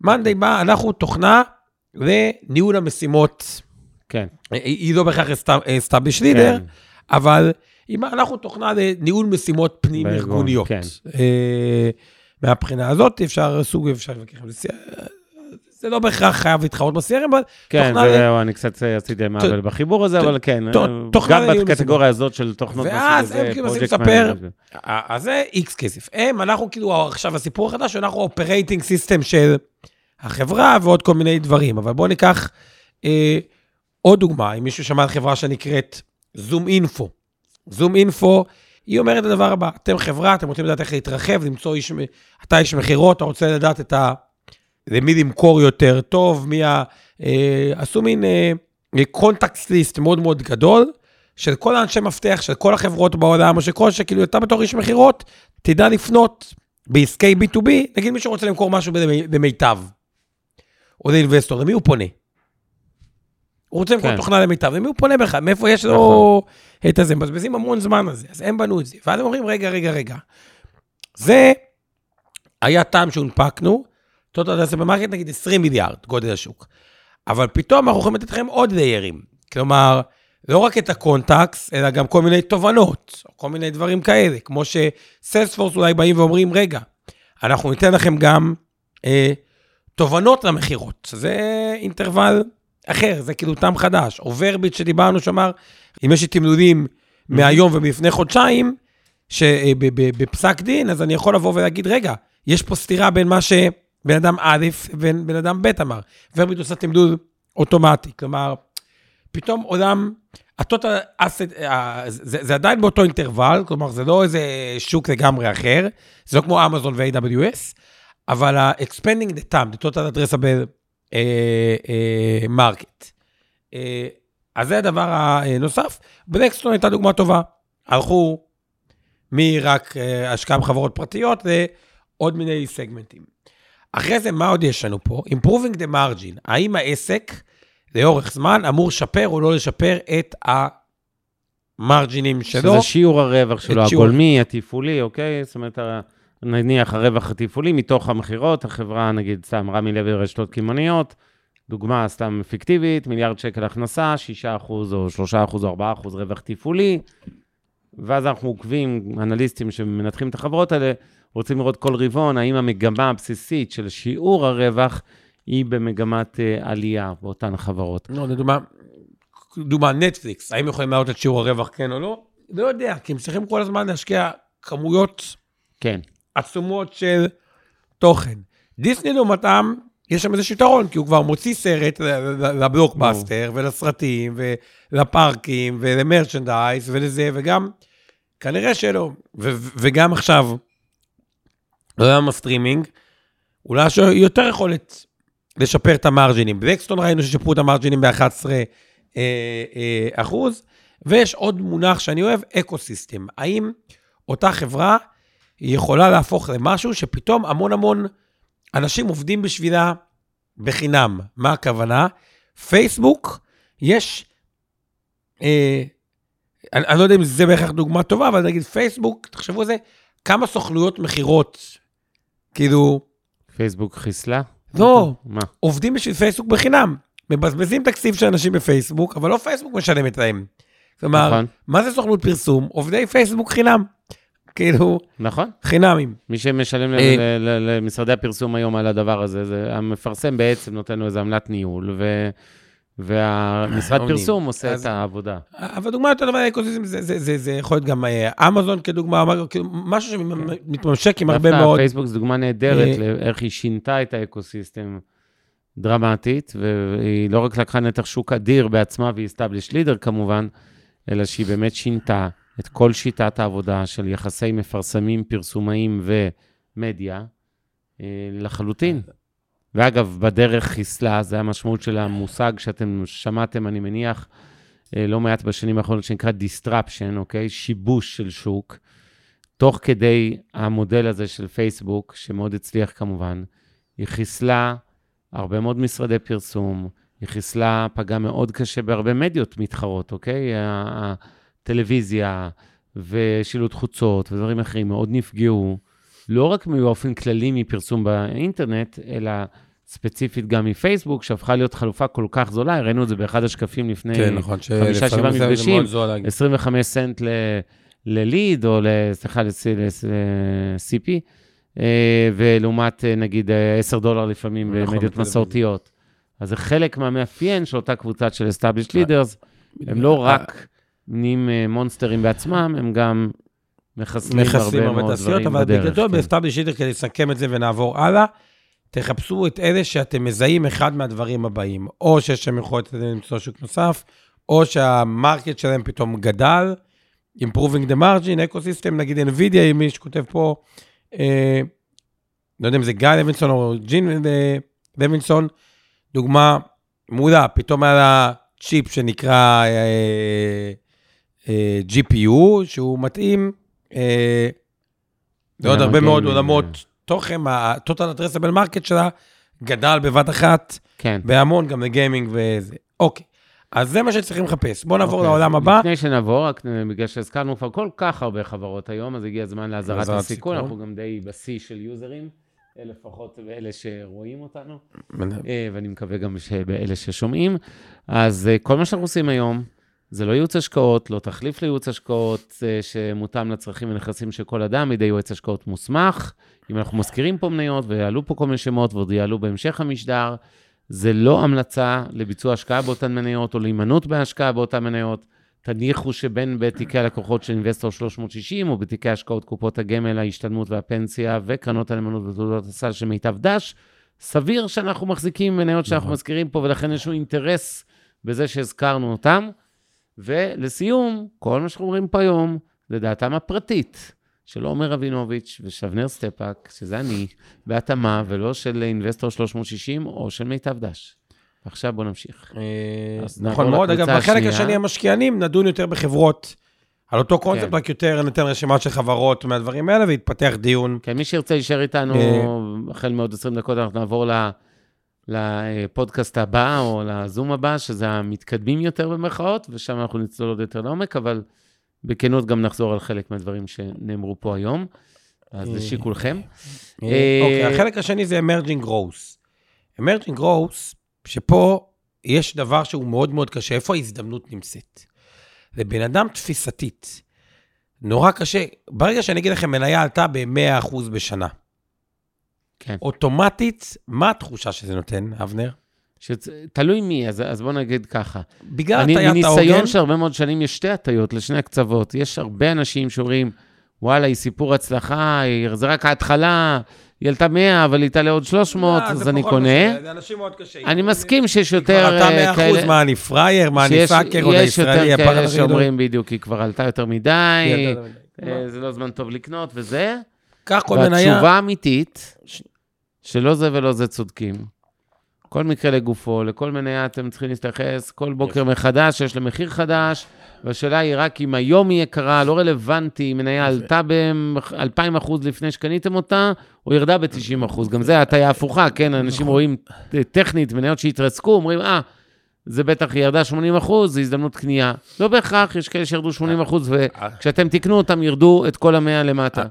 מאנדיי בא, אנחנו תוכנה לניהול המשימות. כן. היא היא לא בהכרח established leader, כן. אבל אם אנחנו תוכנה לניהול משימות פנים-ארגוניות. כן. אה, מהבחינה הזאת אפשר סוג, אפשר להתווכח עם זה. זה לא בהכרח חייב להתחרות ב-CRM, אבל כן, תוכנה ל- זהו, אני קצת עשיתי מעבל בחיבור הזה, אבל כן, אה, גם בקטגוריה הזאת של תוכנות ואז הם כאילו מנסים לספר. אז זה X כסף. הם, אנחנו כאילו, עכשיו הסיפור החדש, אנחנו operating system של החברה ועוד כל מיני דברים, אבל בואו ניקח אה, עוד דוגמה, אם מישהו שמע על חברה שנקראת זום אינפו. זום אינפו, היא אומרת את הדבר הבא, אתם חברה, אתם רוצים לדעת איך להתרחב, למצוא איש, אתה איש מכירות, אתה רוצה לדעת את ה... למי למכור יותר טוב, מי ה... אה, עשו מין קונטקסט ליסט מאוד מאוד גדול, של כל האנשי מפתח, של כל החברות בעולם, או שכל שכאילו אתה בתור איש מכירות, תדע לפנות בעסקי B2B, נגיד מישהו רוצה למכור משהו במי- במיטב, או לאינבסטור, למי הוא פונה? הוא רוצה למכור כן. תוכנה למיטב, למי הוא פונה בכלל? מאיפה יש לו את הזה? מבזבזים המון זמן על זה, אז הם בנו את זה. ואז הם אומרים, רגע, רגע, רגע. זה היה TAM שהונפקנו, total addressable market נגיד 20 מיליארד, גודל השוק. אבל פתאום אנחנו יכולים לתת לכם עוד layers. כלומר, לא רק את ה contacts, אלא גם כל מיני תובנות, או כל מיני דברים כאלה, כמו ש Salesforce אולי באים ואומרים, רגע, אנחנו ניתן לכם גם אה, תובנות למכירות, שזה אינטרוול אחר, זה כאילו טעם חדש. או ורביט שדיברנו, שאמר, אם יש לי תמלולים מהיום ומלפני חודשיים, שבפסק דין, אז אני יכול לבוא ולהגיד, רגע, יש פה סתירה בין מה שבן אדם א' ובין בן אדם ב' אמר. ורביט עושה תמלול אוטומטי, כלומר, פתאום עולם, הטוטל אסט, זה, זה עדיין באותו אינטרוול, כלומר, זה לא איזה שוק לגמרי אחר, זה לא כמו אמזון ו-AWS, אבל ה-expanding the time, the total addressable uh, uh, market. Uh, אז זה הדבר הנוסף. בנקסטון הייתה דוגמה טובה. הלכו מרק השקעה בחברות פרטיות לעוד מיני סגמנטים. אחרי זה, מה עוד יש לנו פה? Improving the margin. האם העסק לאורך זמן אמור לשפר או לא לשפר את המרג'ינים שלו? שזה שיעור הרווח שלו, שיעור- הגולמי, התפעולי, אוקיי? זאת אומרת, נניח הרווח התפעולי מתוך המכירות, החברה, נגיד, סתם רמי לוי רשתות קמעוניות, דוגמה סתם פיקטיבית, מיליארד שקל הכנסה, 6% או 3% או 4% רווח תפעולי, ואז אנחנו עוקבים, אנליסטים שמנתחים את החברות האלה, רוצים לראות כל רבעון, האם המגמה הבסיסית של שיעור הרווח היא במגמת אה, עלייה באותן חברות. לא, לדוגמה, דוגמה, נטפליקס, האם יכולים להעלות את שיעור הרווח, כן או לא? לא יודע, כי הם צריכים כל הזמן להשקיע כמויות כן, עצומות של תוכן. דיסני לעומתם, יש שם איזה יתרון, כי הוא כבר מוציא סרט לבלוקבאסטר, ולסרטים, ולפארקים, ולמרצ'נדייז, ולזה, וגם, כנראה שלא. ו- וגם עכשיו, בעולם הסטרימינג, אולי יש לו יותר יכולת לשפר את המרג'ינים. Blackstone ראינו ששיפרו את המרג'ינים ב-11 אה, אה, אחוז, ויש עוד מונח שאני אוהב, ecosystem. האם אותה חברה היא יכולה להפוך למשהו שפתאום המון המון אנשים עובדים בשבילה בחינם. מה הכוונה? פייסבוק, יש, אה, אני, אני לא יודע אם זה בהכרח דוגמה טובה, אבל נגיד פייסבוק, תחשבו על זה, כמה סוכנויות מכירות, כאילו, פייסבוק חיסלה? לא, מה? עובדים בשביל פייסבוק בחינם. מבזבזים תקציב של אנשים בפייסבוק, אבל לא פייסבוק משלמת להם. כלומר, נכון. מה זה סוכנות פרסום? עובדי פייסבוק חינם. כאילו, נכון. חינמים. מי שמשלם אה. למשרדי הפרסום היום על הדבר הזה, זה המפרסם בעצם נותן לו איזה עמלת ניהול, ו... והמשרד עובדים. פרסום עושה את העבודה. אבל דוגמה יותר טובה לאקוסיסטם, זה, זה, זה, זה יכול להיות גם אה, אמזון כדוגמה, כאילו, משהו שמתממשק עם הרבה דווקא מאוד... פייסבוק זו דוגמה נהדרת אה. לאיך היא שינתה את האקוסיסטם דרמטית, והיא לא רק לקחה נתח שוק אדיר בעצמה והיא established leader כמובן, אלא שהיא באמת שינתה את כל שיטת העבודה של יחסי מפרסמים, פרסומאים ומדיה אה, לחלוטין. ואגב, בדרך חיסלה, זה המשמעות של המושג שאתם שמעתם, אני מניח, אה, לא מעט בשנים האחרונות, שנקרא disruption, אוקיי? שיבוש של שוק. תוך כדי המודל הזה של פייסבוק, שמאוד הצליח כמובן, היא חיסלה הרבה מאוד משרדי פרסום, היא חיסלה, פגעה מאוד קשה בהרבה מדיות מתחרות, אוקיי? ה- הטלוויזיה ושילוט חוצות ודברים אחרים מאוד נפגעו, לא רק באופן כללי מפרסום באינטרנט, אלא ספציפית גם מפייסבוק, שהפכה להיות חלופה כל כך זולה, הראינו את זה באחד השקפים לפני כן, נכון, חמישה, שבעה מפגשים, מאוד זול להגיד. 25 סנט ל- ל lead, או סליחה, ל-CP, אה, ולעומת אה, נגיד אה, 10 דולר לפעמים נכון, במדיות. מסורתיות. אז זה חלק מהמאפיין של אותה קבוצת של established leaders, הם לא רק נהיים אה, monsters בעצמם, הם גם מחסלים הרבה מאוד דברים אבל בדרך. בגדול, כן. ב established leader, כדי לסכם את זה ונעבור הלאה, תחפשו את אלה שאתם מזהים אחד מהדברים הבאים, או שיש שם יכולת למצוא שוק נוסף, או שהמרקט שלהם פתאום גדל, improving the margin, ecosystem, נגיד NVIDIA, אם מישהו כותב פה, אה, לא יודע אם זה גיא לוינסון או ג'ין אה, לוינסון, דוגמה מעולה, פתאום היה לה צ'יפ שנקרא אה, GPU, שהוא מתאים אה, לעוד גם הרבה מאוד הגיימינג, עולמות תוכן, ה-total addressable market שלה גדל בבת אחת כן. בהמון, גם לגיימינג וזה. אוקיי, אז זה מה שצריכים לחפש. בואו נעבור אוקיי, לעולם הבא. לפני שנעבור, רק בגלל שהזכרנו כבר כל כך הרבה חברות היום, אז הגיע הזמן לאזהרת הסיכון, סיכון. אנחנו גם די בשיא של יוזרים, לפחות באלה שרואים אותנו, אה, ואני מקווה גם באלה ששומעים. אז אה, כל מה שאנחנו עושים היום, זה לא ייעוץ השקעות, לא תחליף לייעוץ השקעות אה, שמותאם לצרכים ונכסים של כל אדם, בידי יועץ השקעות מוסמך. אם אנחנו מזכירים פה מניות, ויעלו פה כל מיני שמות, ועוד יעלו בהמשך המשדר, זה לא המלצה לביצוע השקעה באותן מניות, או להימנעות בהשקעה באותן מניות. תניחו שבין בתיקי הלקוחות של אינבסטור 360, או בתיקי השקעות קופות הגמל, ההשתלמות והפנסיה, וקרנות הנאמנות ותעודות הסל של מיטב דש, סביר שאנחנו מחזיקים מניות שאנחנו נכון. מזכירים פה, ולכן יש לנו אינטרס בזה שהזכרנו אותם. ולסיום, כל מה שאנחנו אומרים פה היום, זה דעתם הפרטית של עומר רבינוביץ' ושל אבנר סטפק, שזה אני, בהתאמה, ולא של Investor 360 או של מיטב דש. עכשיו בואו נמשיך. אה, נכון מאוד. אגב, בחלק. השני, המשקיענים, נדון יותר בחברות. על אותו קונספט, כן. רק יותר ניתן רשימה של חברות מהדברים האלה, ויתפתח דיון. כן, מי שירצה להישאר איתנו, אה. החל מעוד 20 דקות, אנחנו נעבור ל- לפודקאסט הבא, או לזום הבא, שזה המתקדמים יותר במרכאות, ושם אנחנו נצלול עוד יותר לעומק, אבל בכנות גם נחזור על חלק מהדברים שנאמרו פה היום. אז אה. לשיקולכם. אה, אה, אוקיי, החלק השני זה emerging growth. emerging growth, שפה יש דבר שהוא מאוד מאוד קשה, איפה ההזדמנות נמצאת? לבן אדם תפיסתית, נורא קשה, ברגע שאני אגיד לכם, מניה עלתה ב-100% בשנה, כן. אוטומטית, מה התחושה שזה נותן, אבנר? שצ... תלוי מי, אז, אז בואו נגיד ככה. בגלל אני, הטיית העוגן, מניסיון של הרבה מאוד שנים, יש שתי הטיות לשני הקצוות. יש הרבה אנשים שאומרים, וואלה, היא סיפור הצלחה, היא, זה רק ההתחלה, היא עלתה 100, אבל היא תעלה עוד 300, אה, אז אני קונה. זה אנשים מאוד קשה. אני מסכים שיש כבר יותר עלתה אה, 100%, כאלה... מה, אני פראייר, מה, אני פאקר, עוד יש יותר הישראלי, כאלה. שאומרים בדיוק, היא כבר עלתה יותר מדי, יותר מדי. אה, זה לא זמן טוב לקנות וזה. קח כל מניה, והתשובה האמיתית, שלא זה ולא זה צודקים. כל מקרה לגופו, לכל מניה אתם צריכים להתייחס כל בוקר מחדש, יש לה מחיר חדש, והשאלה היא רק אם היום היא יקרה, לא רלוונטי, אם מניה עלתה ב-2,000 אחוז לפני שקניתם אותה, או ירדה ב-90 אחוז. גם זה הטעיה הפוכה, כן? אנשים רואים טכנית מניות שהתרסקו, אומרים, אה, זה בטח ירדה 80 אחוז, זו הזדמנות קנייה. לא בהכרח, יש כאלה שירדו 80 אחוז, וכשאתם תקנו אותם, ירדו את כל המאה למטה.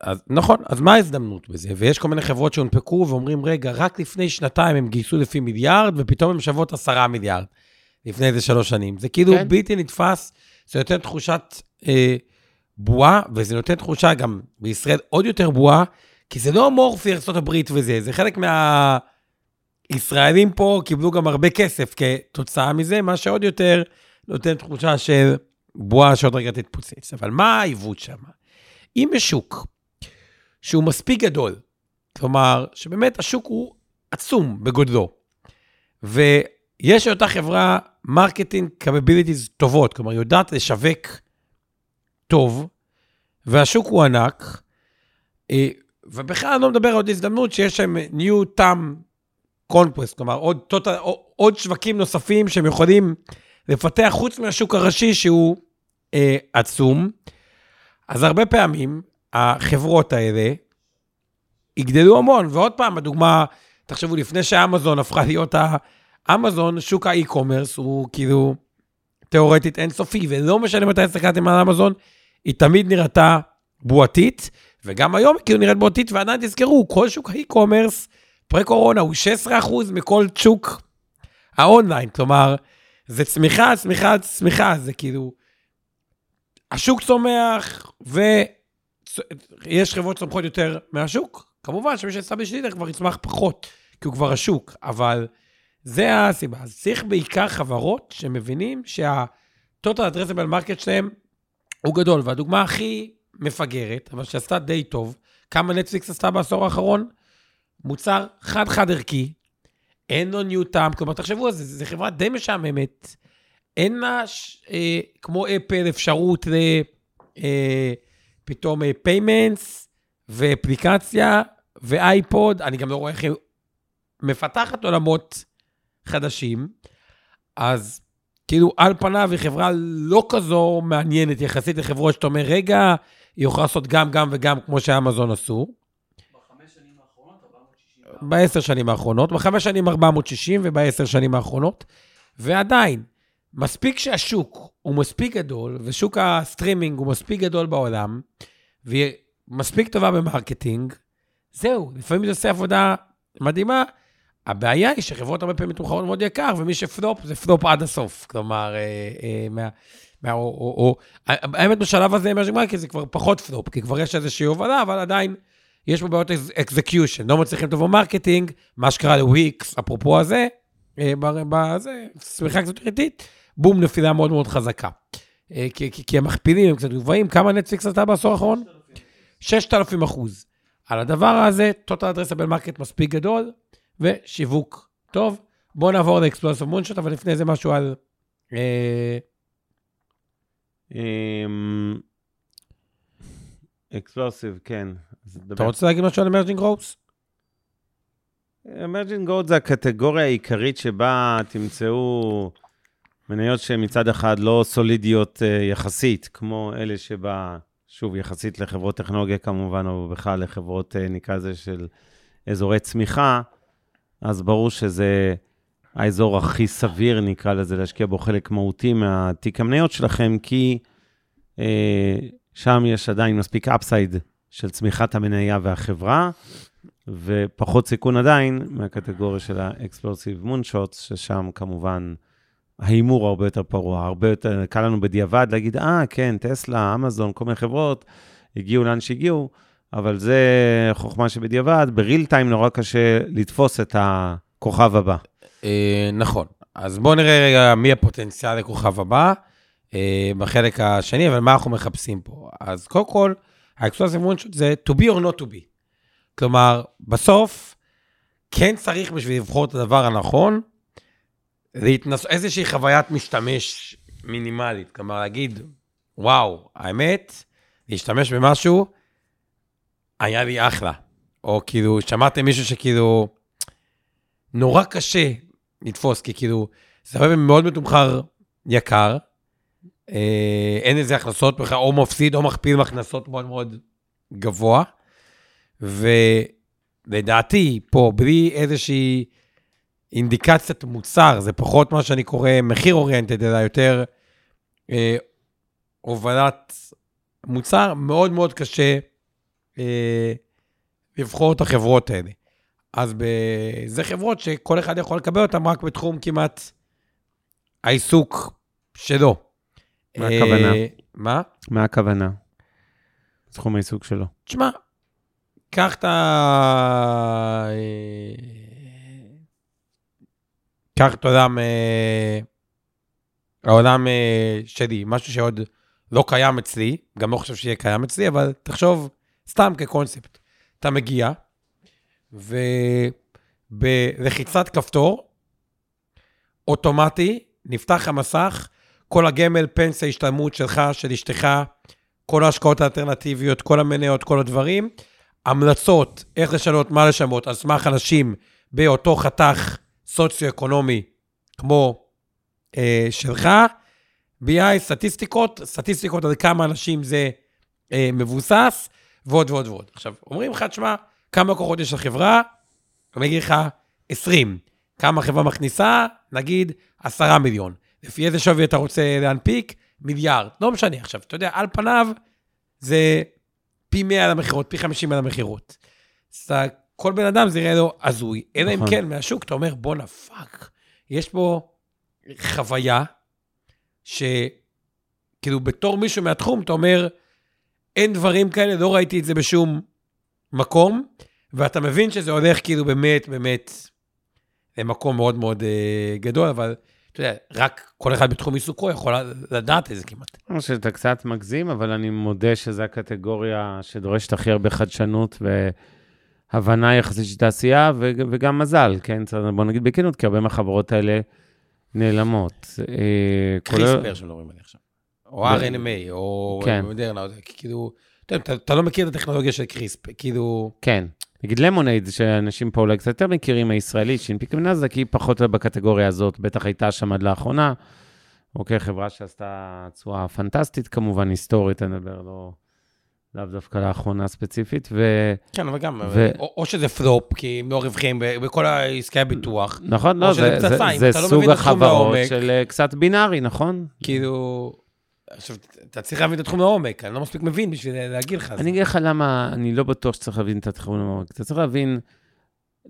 אז, נכון, אז מה ההזדמנות בזה? ויש כל מיני חברות שהונפקו ואומרים, רגע, רק לפני שנתיים הם גייסו לפי מיליארד, ופתאום הם שוות עשרה מיליארד, לפני איזה שלוש שנים. זה כאילו כן. בלתי נתפס, זה נותן תחושת אה, בועה, וזה נותן תחושה גם בישראל עוד יותר בועה, כי זה לא אמורפי ארה"ב וזה, זה חלק מה... ישראלים פה קיבלו גם הרבה כסף כתוצאה מזה, מה שעוד יותר נותן תחושה של בועה שעוד רגע תתפוצץ. אבל מה העיוות שם? אם יש שוק שהוא מספיק גדול, כלומר, שבאמת השוק הוא עצום בגודלו, ויש לאותה חברה marketing capabilities טובות, כלומר, יודעת לשווק טוב, והשוק הוא ענק, אה, ובכלל אני לא מדבר על עוד הזדמנות שיש שם new TAM to conquer, כלומר, עוד, total, עוד שווקים נוספים שהם יכולים לפתח חוץ מהשוק הראשי שהוא אה, עצום. אז הרבה פעמים החברות האלה יגדלו המון, ועוד פעם, הדוגמה, תחשבו, לפני שאמזון הפכה להיות האמזון, שוק ה e-commerce הוא כאילו תיאורטית אינסופי, ולא משנה מתי הסתכלתם על אמזון, היא תמיד נראתה בועתית, וגם היום היא כאילו נראית בועתית, ועדיין תזכרו, כל שוק ה e-commerce פרה-קורונה הוא 16% מכל שוק האונליין, כלומר, זה צמיחה, צמיחה, צמיחה, זה כאילו, השוק צומח, ויש חברות צומחות יותר מהשוק. כמובן שמי שעשה בשליטה כבר יצמח פחות, כי הוא כבר השוק, אבל זה הסיבה. אז צריך בעיקר חברות שמבינים שה-total addressable market שלהם הוא גדול, והדוגמה הכי מפגרת, אבל שעשתה די טוב, כמה נטפליקס עשתה בעשור האחרון? מוצר חד-חד ערכי, אין לו ניו טעם, כלומר, תחשבו על זה, זו חברה די משעממת, אין לה, אה, כמו אפל, אפשרות ל... אה, פתאום payments ואפליקציה ו iPod, אני גם לא רואה איך היא מפתחת עולמות חדשים, אז כאילו על פניו היא חברה לא כזו מעניינת יחסית לחברות שאתה אומר, רגע, היא יכולה לעשות גם, גם וגם, כמו שאמזון עשו. בעשר שנים האחרונות, בחמש שנים 460 ובעשר שנים האחרונות, ועדיין, מספיק שהשוק הוא מספיק גדול, ושוק הסטרימינג הוא מספיק גדול בעולם, והיא מספיק טובה ב marketing, זהו, לפעמים זה עושה עבודה מדהימה. הבעיה היא שחברות הרבה פעמים מתומחרות מאוד יקר, ומי שפלופ, זה פלופ עד הסוף. כלומר, אה, אה, מה... מה, או, או, או, האמת, בשלב הזה, מה שקורה, כי זה כבר פחות פלופ, כי כבר יש איזושהי הובלה, אבל עדיין יש פה בעיות execution. לא מצליחים טוב ב marketing, מה שקרה לוויקס, אפרופו הזה, אה, בזה, צמיחה קצת איטית, בום, נפילה מאוד מאוד חזקה. אה, כי, כי, כי המכפילים הם קצת גבוהים, כמה נטפליקס עשתה בעשור האחרון? 6,000 אחוז. על הדבר הזה, total addressable market מספיק גדול, ושיווק טוב. בואו נעבור לאקספלוסיב מונשוט, אבל לפני זה משהו על... explosive, כן. אתה רוצה להגיד משהו על emerging growth? emerging growth זה הקטגוריה העיקרית שבה תמצאו מניות שמצד אחד לא סולידיות אה, יחסית, כמו אלה שבה, שוב, יחסית לחברות טכנולוגיה כמובן, או בכלל לחברות, אה, נקרא לזה, של אזורי צמיחה, אז ברור שזה האזור הכי סביר, נקרא לזה, להשקיע בו חלק מהותי מהתיק המניות שלכם, כי uh, שם יש עדיין מספיק אפסייד של צמיחת המניה והחברה, ופחות סיכון עדיין מהקטגוריה של ה-explosive moonshots, ששם כמובן... ההימור הרבה יותר פרוע, הרבה יותר קל לנו בדיעבד להגיד, אה, כן, טסלה, אמזון, כל מיני חברות, הגיעו לאן שהגיעו, אבל זה חוכמה שבדיעבד, בריל טיים נורא קשה לתפוס את הכוכב הבא. אה, נכון. אז בואו נראה רגע מי הפוטנציאל לכוכב הבא אה, בחלק השני, אבל מה אנחנו מחפשים פה? אז קודם כל, האקסקלוסיב מונשוט זה to be or not to be. כלומר, בסוף, כן צריך בשביל לבחור את הדבר הנכון, להתנס... איזושהי חוויית משתמש מינימלית. כלומר, להגיד, וואו, האמת, להשתמש במשהו, היה לי אחלה. או כאילו, שמעתם מישהו שכאילו, נורא קשה לתפוס, כי כאילו, זה הרבה מאוד מתומחר יקר, אין איזה הכנסות בכלל, או מפסיד או מכפיל הכנסות מאוד מאוד גבוה, ולדעתי, פה, בלי איזושהי... אינדיקציית מוצר, זה פחות מה שאני קורא מחיר אוריינטד, אלא יותר אה, הובלת מוצר, מאוד מאוד קשה אה, לבחור את החברות האלה. אז ב... זה חברות שכל אחד יכול לקבל אותן רק בתחום כמעט העיסוק שלו. מה הכוונה? אה, מה? מה הכוונה? תחום העיסוק שלו. תשמע, קח את ה... אה, קח את עולם, אה, העולם שלי, משהו שעוד לא קיים אצלי, גם לא חושב שיהיה קיים אצלי, אבל תחשוב סתם כקונספט. אתה מגיע, ובלחיצת כפתור, אוטומטי, נפתח המסך, כל הגמל, פנסיה, השתלמות שלך, של אשתך, כל ההשקעות האלטרנטיביות, כל המניות, כל הדברים, המלצות, איך לשנות, מה לשנות, על סמך אנשים באותו חתך סוציו-אקונומי כמו אה, שלך, BI, סטטיסטיקות, סטטיסטיקות על כמה אנשים זה אה, מבוסס, ועוד ועוד ועוד. עכשיו, אומרים לך, תשמע, כמה כוחות יש לחברה? אני אגיד לך, 20. כמה החברה מכניסה? נגיד 10 מיליון. לפי איזה שווי אתה רוצה להנפיק? מיליארד. לא משנה. עכשיו, אתה יודע, על פניו זה פי 100 על המכירות, פי 50 על המכירות. אז כל בן אדם זה יראה לו הזוי. אלא אם נכון. כן, מהשוק אתה אומר, בואנה, fuck, יש פה חוויה שכאילו בתור מישהו מהתחום, אתה אומר, אין דברים כאלה, לא ראיתי את זה בשום מקום, ואתה מבין שזה הולך כאילו באמת, באמת, למקום מאוד מאוד אה, גדול, אבל אתה יודע, רק כל אחד בתחום עיסוקו יכול לדעת את זה כמעט. אני חושב שאתה קצת מגזים, אבל אני מודה שזו הקטגוריה שדורשת הכי הרבה חדשנות והבנה יחסית של תעשייה, וגם מזל, כן? בוא נגיד בכנות, כי הרבה מהחברות האלה נעלמות. אה, קריספר שלא רואים עליי עכשיו. או RNMA, או כן. מודרנה, כאילו, אתה לא מכיר את הטכנולוגיה של קריספ, כאילו, כן. נגיד למונייד, שאנשים פה אולי קצת יותר מכירים, הישראלית, שהנפיקה בנאסדק, היא פחות בקטגוריה הזאת, בטח הייתה שם עד לאחרונה. אוקיי, חברה שעשתה תשואה פנטסטית כמובן, היסטורית, אני מדבר, לא... לאו דווקא לאחרונה ספציפית, ו... כן, אבל גם, ו- או, או שזה פלופ, כי הם לא רווחים בכל העסקי הביטוח, נכון, לא, זה, זה, זה אתה לא סוג החברות. של אה, קצת בינארי, נכון? כאילו, עכשיו, אתה צריך להבין את התחום לעומק, אני לא מספיק מבין בשביל להגיד לך. אני אגיד לך למה אני לא בטוח שצריך להבין את התחום לעומק. אתה צריך להבין,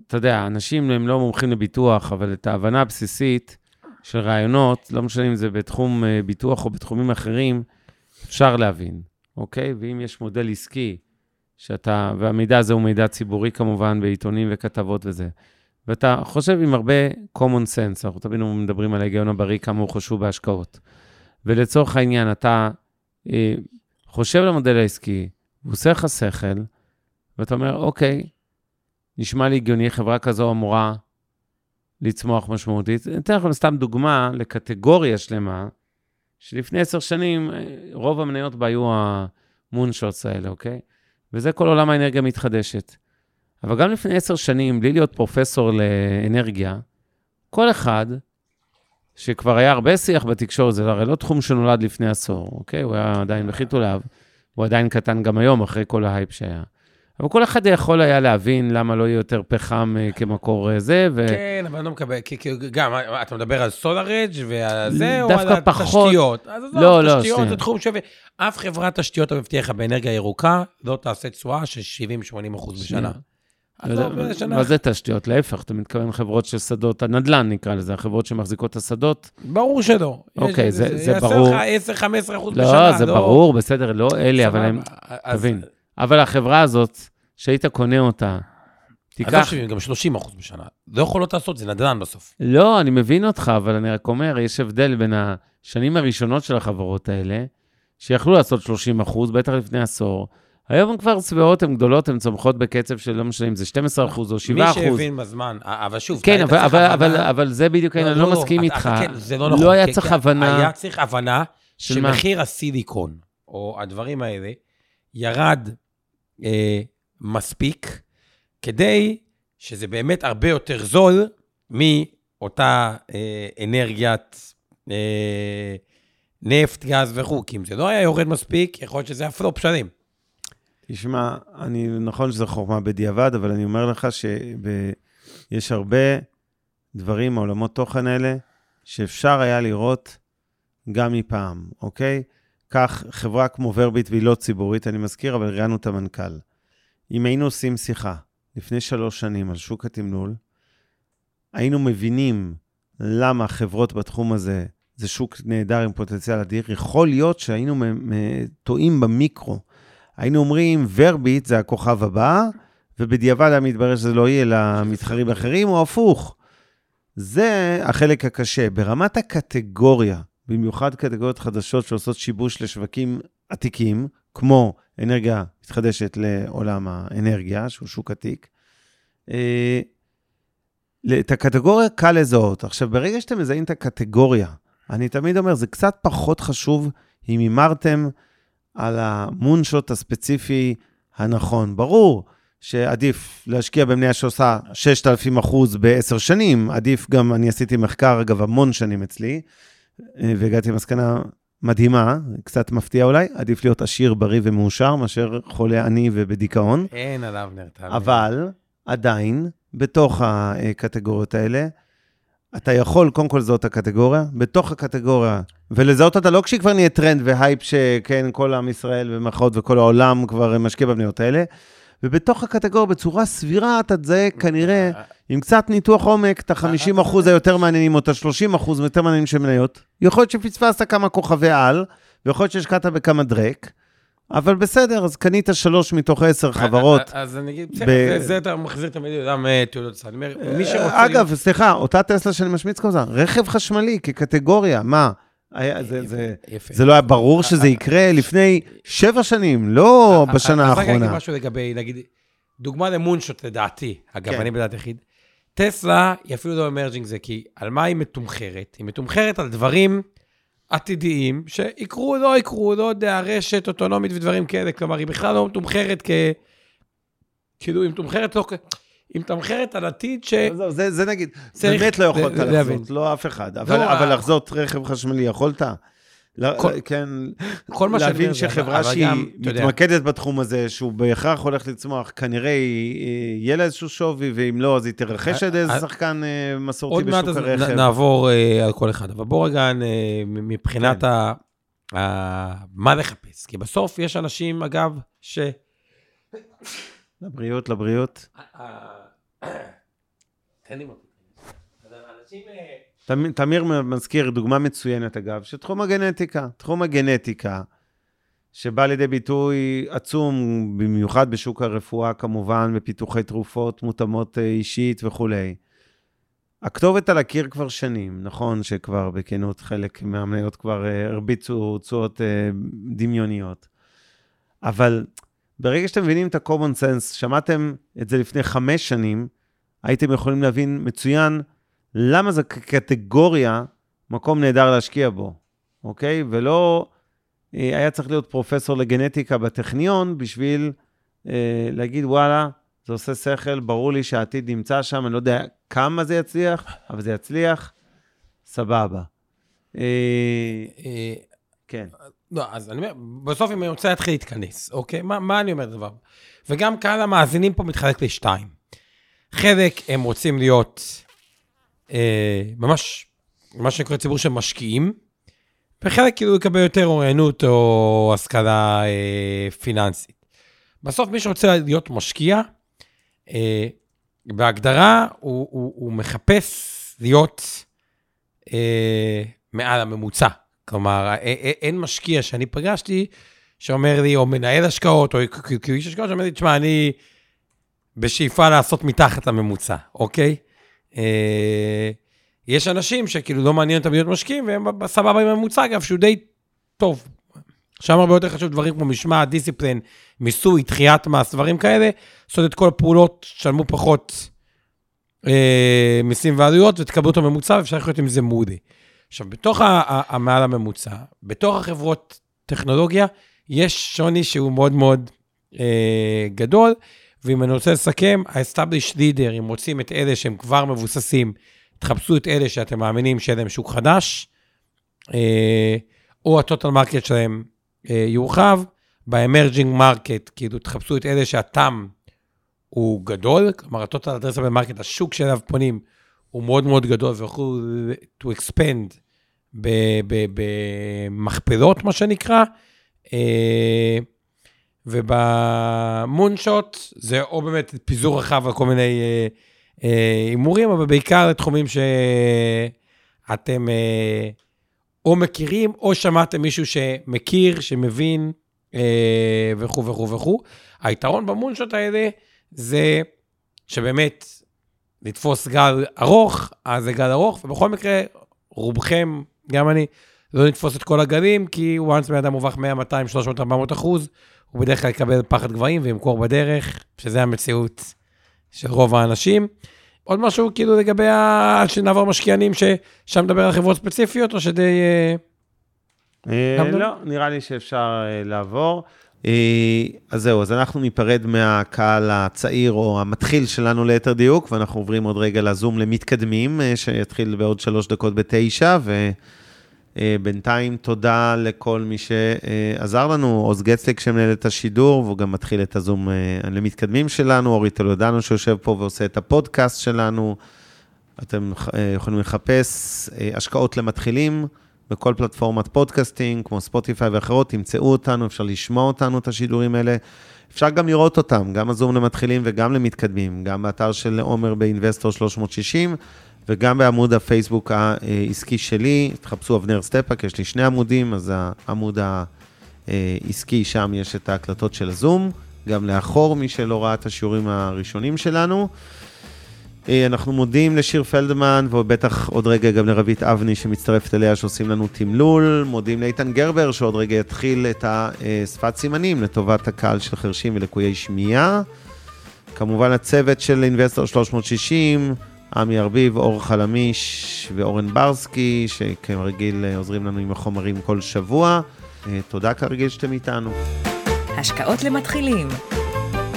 אתה יודע, אנשים הם לא מומחים לביטוח, אבל את ההבנה הבסיסית של רעיונות, לא משנה אם זה בתחום אה, ביטוח או בתחומים אחרים, אפשר להבין, אוקיי? ואם יש מודל עסקי, שאתה, והמידע הזה הוא מידע ציבורי כמובן, בעיתונים וכתבות וזה, ואתה חושב עם הרבה common sense, אנחנו תמיד מדברים על ההיגיון הבריא, כמה הוא חשוב בהשקעות. ולצורך העניין, אתה אה, חושב על המודל העסקי, הוא עושה לך שכל, ואתה אומר, אוקיי, נשמע לי הגיוני, חברה כזו אמורה לצמוח משמעותית. אני אתן לכם סתם דוגמה לקטגוריה שלמה, שלפני עשר שנים, אה, רוב המניות בה היו המונשוטס האלה, אוקיי? וזה כל עולם האנרגיה המתחדשת. אבל גם לפני עשר שנים, בלי להיות פרופסור לאנרגיה, כל אחד שכבר היה הרבה שיח בתקשורת, זה הרי לא תחום שנולד לפני עשור, אוקיי? הוא היה עדיין בחיתוליו, הוא עדיין קטן גם היום, אחרי כל ההייפ שהיה. אבל כל אחד יכול היה להבין למה לא יהיה יותר פחם אה, כמקור אה, זה, ו... כן, אבל אני לא מקבל, כי כי גם, אתה מדבר על סולארג' ועל זה, או על פחות. התשתיות? אז עזוב, לא, לא, תשתיות שנייה. זה תחום שווה. אף חברת תשתיות, אני מבטיח לך, באנרגיה ירוקה, לא תעשה תשואה של 70-80 אחוז בשנה. שנייה. עזוב, מה-. מה זה תשתיות? להפך, אתה מתכוון חברות של שדות הנדל"ן, נקרא לזה, החברות שמחזיקות את השדות. ברור שלא. אוקיי, זה- זה ברור. יעשה לך 10-15 אחוז בשנה. לא, זה ברור, בסדר, לא אלה, אבל הם... תבין. אבל החברה הזאת, שהיית קונה אותה, עזוב תיקח... שבעים, גם 30 אחוז בשנה. לא יכולות לעשות, זה נדל"ן בסוף. לא, אני מבין אותך, אבל אני רק אומר, יש הבדל בין השנים הראשונות של החברות האלה, שיכלו לעשות 30 אחוז, בטח לפני עשור. היום הן כבר שבעות, הן גדולות, הן צומחות בקצב של לא משנה אם זה 12 אחוז או 7 מי אחוז. שהבין בזמן, אבל שוב, כן, אבל, אבל, צריך אבל, הבנה- אבל זה בדיוק, אני לא, מסכים אתה- איתך. כן, זה לא נכון. לא היה כי- צריך כי הבנה. היה צריך הבנה של מה? שמחיר הסיליקון, או הדברים האלה, ירד אה, מספיק, כדי שזה באמת הרבה יותר זול מאותה אה, אנרגיית אה, נפט, גז וכו', כי אם זה לא היה יורד מספיק, יכול להיות שזה היה פלופ שלם. תשמע, אני, נכון שזו חוכמה בדיעבד, אבל אני אומר לך שיש הרבה דברים מעולמות תוכן האלה שאפשר היה לראות גם מפעם, אוקיי? קח חברה כמו ורביט והיא לא ציבורית, אני מזכיר, אבל ראיינו את המנכ"ל. אם היינו עושים שיחה לפני שלוש שנים על שוק התמלול, היינו מבינים למה חברות בתחום הזה, זה שוק נהדר עם פוטנציאל אדיר, יכול להיות שהיינו טועים במיקרו. היינו אומרים, ורביט זה הכוכב הבא, ובדיעבד היה מתברר שזה לא יהיה למתחרים האחרים, או הפוך. זה החלק הקשה. ברמת הקטגוריה, במיוחד קטגוריות חדשות שעושות שיבוש לשווקים עתיקים, כמו אנרגיה מתחדשת לעולם האנרגיה, שהוא שוק עתיק, אה, את הקטגוריה קל לזהות. עכשיו, ברגע שאתם מזהים את הקטגוריה, אני תמיד אומר, זה קצת פחות חשוב אם הימרתם על המונשוט הספציפי הנכון. ברור שעדיף להשקיע במניה שעושה 6,000 אחוז בעשר שנים, עדיף גם, אני עשיתי מחקר, אגב, המון שנים אצלי, אה, והגעתי למסקנה מדהימה, קצת מפתיע אולי, עדיף להיות עשיר, בריא ומאושר, מאשר חולה עני ובדיכאון. אין עליו נרתע. אבל עדיין, בתוך הקטגוריות האלה, אתה יכול, קודם כל לזהות את הקטגוריה, בתוך הקטגוריה, ולזהות אותה לא כשהיא כבר נהיית טרנד והייפ שכן, כל עם ישראל במרכאות וכל העולם כבר משקיע במניות האלה, ובתוך הקטגוריה, בצורה סבירה, אתה תזהה כנראה, עם קצת ניתוח עומק, את ה-50 אחוז היותר מעניינים, או את ה-30 אחוז היותר מעניינים של מניות. יכול להיות שפספסת כמה כוכבי על, ויכול להיות שהשקעת בכמה דרק, אבל בסדר, אז קנית שלוש מתוך עשר חברות. אז אני אגיד, בסדר, זה- אתה מחזיר תמיד לאדם אה, תעודות סל. מי שרוצה... אה, אגב, סליחה, אותה טסלה שאני משמיץ כל הזמן, רכב חשמלי כקטגוריה, מה? היה- זה- זה- יפה. זה לא היה ברור שזה יקרה לפני שבע שנים, לא בשנה אז רגע, אני האחרונה. אגיד משהו לגבי, נגיד, דוגמה למונשוט לדעתי, אגב, כן. אני בדעת יחיד. טסלה היא אפילו לא אמרג'ינג זה, כי על מה היא מתומחרת? היא מתומחרת על דברים עתידיים שיקרו, לא יקרו, לא יודע, רשת אוטונומית ודברים כאלה, כלומר, היא בכלל לא מתומחרת כ... כאילו, היא מתומחרת לא כ... היא מתמחרת על עתיד ש... עזוב, זה, זה נגיד, צריך באמת לא יכולת. לחזות, לא אף אחד. אבל, לא, אבל ה- לחזות רכב חשמלי יכולת? ל- כל- כן, כל מה שאני להבין שחברה אבל שהיא גם, אתה יודע. מתמקדת בתחום הזה, שהוא בהכרח הולך לצמוח, כנראה יהיה לה איזשהו שווי, ואם לא, אז היא תרחש על איזה אה, שחקן אה, מסורתי עוד מעט בשוק אז הרכב. נ- נעבור אה, על כל אחד, אבל בוא רגע אה, מבחינת כן. ה... ה- מה לחפש, כי בסוף יש אנשים, אגב, ש... לבריאות, לבריאות. [CLEARS THROAT] תמ- תמיר מזכיר דוגמה מצוינת, אגב, שתחום הגנטיקה, תחום הגנטיקה, שבא לידי ביטוי עצום, במיוחד בשוק הרפואה, כמובן, בפיתוחי תרופות מותאמות אה, אישית וכולי. הכתובת על הקיר כבר שנים, נכון שכבר בכנות חלק מהמניות כבר אה, הרביצו תשואות אה, דמיוניות. אבל ברגע שאתם מבינים את ה-common sense, שמעתם את זה לפני חמש שנים, הייתם יכולים להבין מצוין למה זה כקטגוריה מקום נהדר להשקיע בו, אוקיי? ולא אה, היה צריך להיות פרופסור לגנטיקה בטכניון בשביל אה, להגיד, וואלה, זה עושה שכל, ברור לי שהעתיד נמצא שם, אני לא יודע כמה זה יצליח, אבל זה יצליח, סבבה. אה, אה, כן. לא, אז אני אומר, בסוף אם אני רוצה להתחיל להתכנס, אוקיי? מה, מה אני אומר דבר? וגם קהל המאזינים פה מתחלק לשתיים. חלק הם רוצים להיות ממש, מה שנקרא ציבור של משקיעים, וחלק כאילו לקבל יותר אוריינות או השכלה אה, פיננסית. בסוף מי שרוצה להיות משקיע, אה, בהגדרה הוא, הוא, הוא מחפש להיות אה, מעל הממוצע. כלומר, א- א- אין משקיע שאני פגשתי שאומר לי, או מנהל השקעות, או כ- כ- איש השקעות, שאומר לי, תשמע, אני בשאיפה לעשות מתחת לממוצע, אוקיי? אה, יש אנשים שכאילו לא מעניין אותם להיות משקיעים, והם סבבה עם הממוצע, אגב, שהוא די טוב. שם הרבה יותר חשוב דברים כמו משמעת, דיסציפלין, מיסוי, דחיית מס, דברים כאלה, לעשות את כל הפעולות, תשלמו פחות אה, מיסים ועלויות, ותקבלו את הממוצע, ואפשר לחיות עם זה מודי. עכשיו, בתוך המעל הממוצע, בתוך החברות טכנולוגיה, יש שוני שהוא מאוד מאוד אה, גדול, ואם אני רוצה לסכם, ה-established leader, אם רוצים את אלה שהם כבר מבוססים, תחפשו את אלה שאתם מאמינים שיהיה להם שוק חדש, אה, או ה-total market שלהם אה, יורחב, ב-emerging market, כאילו תחפשו את אלה שהתם הוא גדול, כלומר ה-total addressable market, השוק שאליו פונים, הוא מאוד מאוד גדול, ויוכלו to expand במכפלות, מה שנקרא. ובמונשוט זה או באמת פיזור רחב על כל מיני אה, אה, הימורים, אבל בעיקר לתחומים שאתם אה, או מכירים, או שמעתם מישהו שמכיר, שמבין, וכו' וכו' וכו'. היתרון במונשוט האלה זה שבאמת לתפוס גל ארוך, אז זה גל ארוך, ובכל מקרה, רובכם, גם אני, לא נתפוס את כל הגלים, כי once בן אדם מובך 100, 200, 300, 400 אחוז, הוא בדרך כלל יקבל פחד גבהים וימכור בדרך, שזה המציאות של רוב האנשים. עוד משהו כאילו לגבי ה... שנעבור משקיענים, ששם מדבר על חברות ספציפיות, או שדי... אה, לא? לא, נראה לי שאפשר אה, לעבור. אה, אז זהו, אז אנחנו ניפרד מהקהל הצעיר או המתחיל שלנו ליתר דיוק, ואנחנו עוברים עוד רגע לזום למתקדמים, שיתחיל בעוד שלוש דקות בתשע, ובינתיים תודה לכל מי שעזר לנו, עוז גצליק שמנהל את השידור, והוא גם מתחיל את הזום אה, למתקדמים שלנו, אורי טולדנו שיושב פה ועושה את הפודקאסט שלנו. אתם אה, יכולים לחפש אה, השקעות למתחילים. בכל פלטפורמת podcasting, כמו Spotify ואחרות, תמצאו אותנו, אפשר לשמוע אותנו, את השידורים האלה. אפשר גם לראות אותם, גם הזום למתחילים וגם למתקדמים, גם באתר של עומר ב Investor 360, וגם בעמוד הפייסבוק העסקי שלי, תחפשו אבנר סטפק, יש לי שני עמודים, אז העמוד העסקי, שם יש את ההקלטות של הזום, גם לאחור, מי שלא ראה את השיעורים הראשונים שלנו. אה, אנחנו מודים לשיר פלדמן, ובטח עוד רגע גם לרווית אבני שמצטרפת אליה, שעושים לנו תמלול. מודים לאיתן גרבר, שעוד רגע יתחיל את השפת סימנים לטובת הקהל של חרשים ולקויי שמיעה. כמובן הצוות של Investor 360, עמי ארביב, אור חלמיש ואורן ברסקי, שכרגיל עוזרים לנו עם החומרים כל שבוע. אה, תודה כרגיל שאתם איתנו. השקעות למתחילים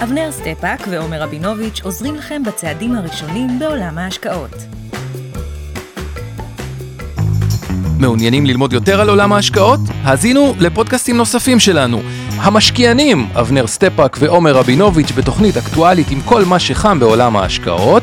אבנר סטפק ועומר רבינוביץ' עוזרים לכם בצעדים הראשונים בעולם ההשקעות. מעוניינים ללמוד יותר על עולם ההשקעות? האזינו לפודקאסטים נוספים שלנו. המשקיענים, אבנר סטפק ועומר רבינוביץ' בתוכנית אקטואלית עם כל מה שחם בעולם ההשקעות.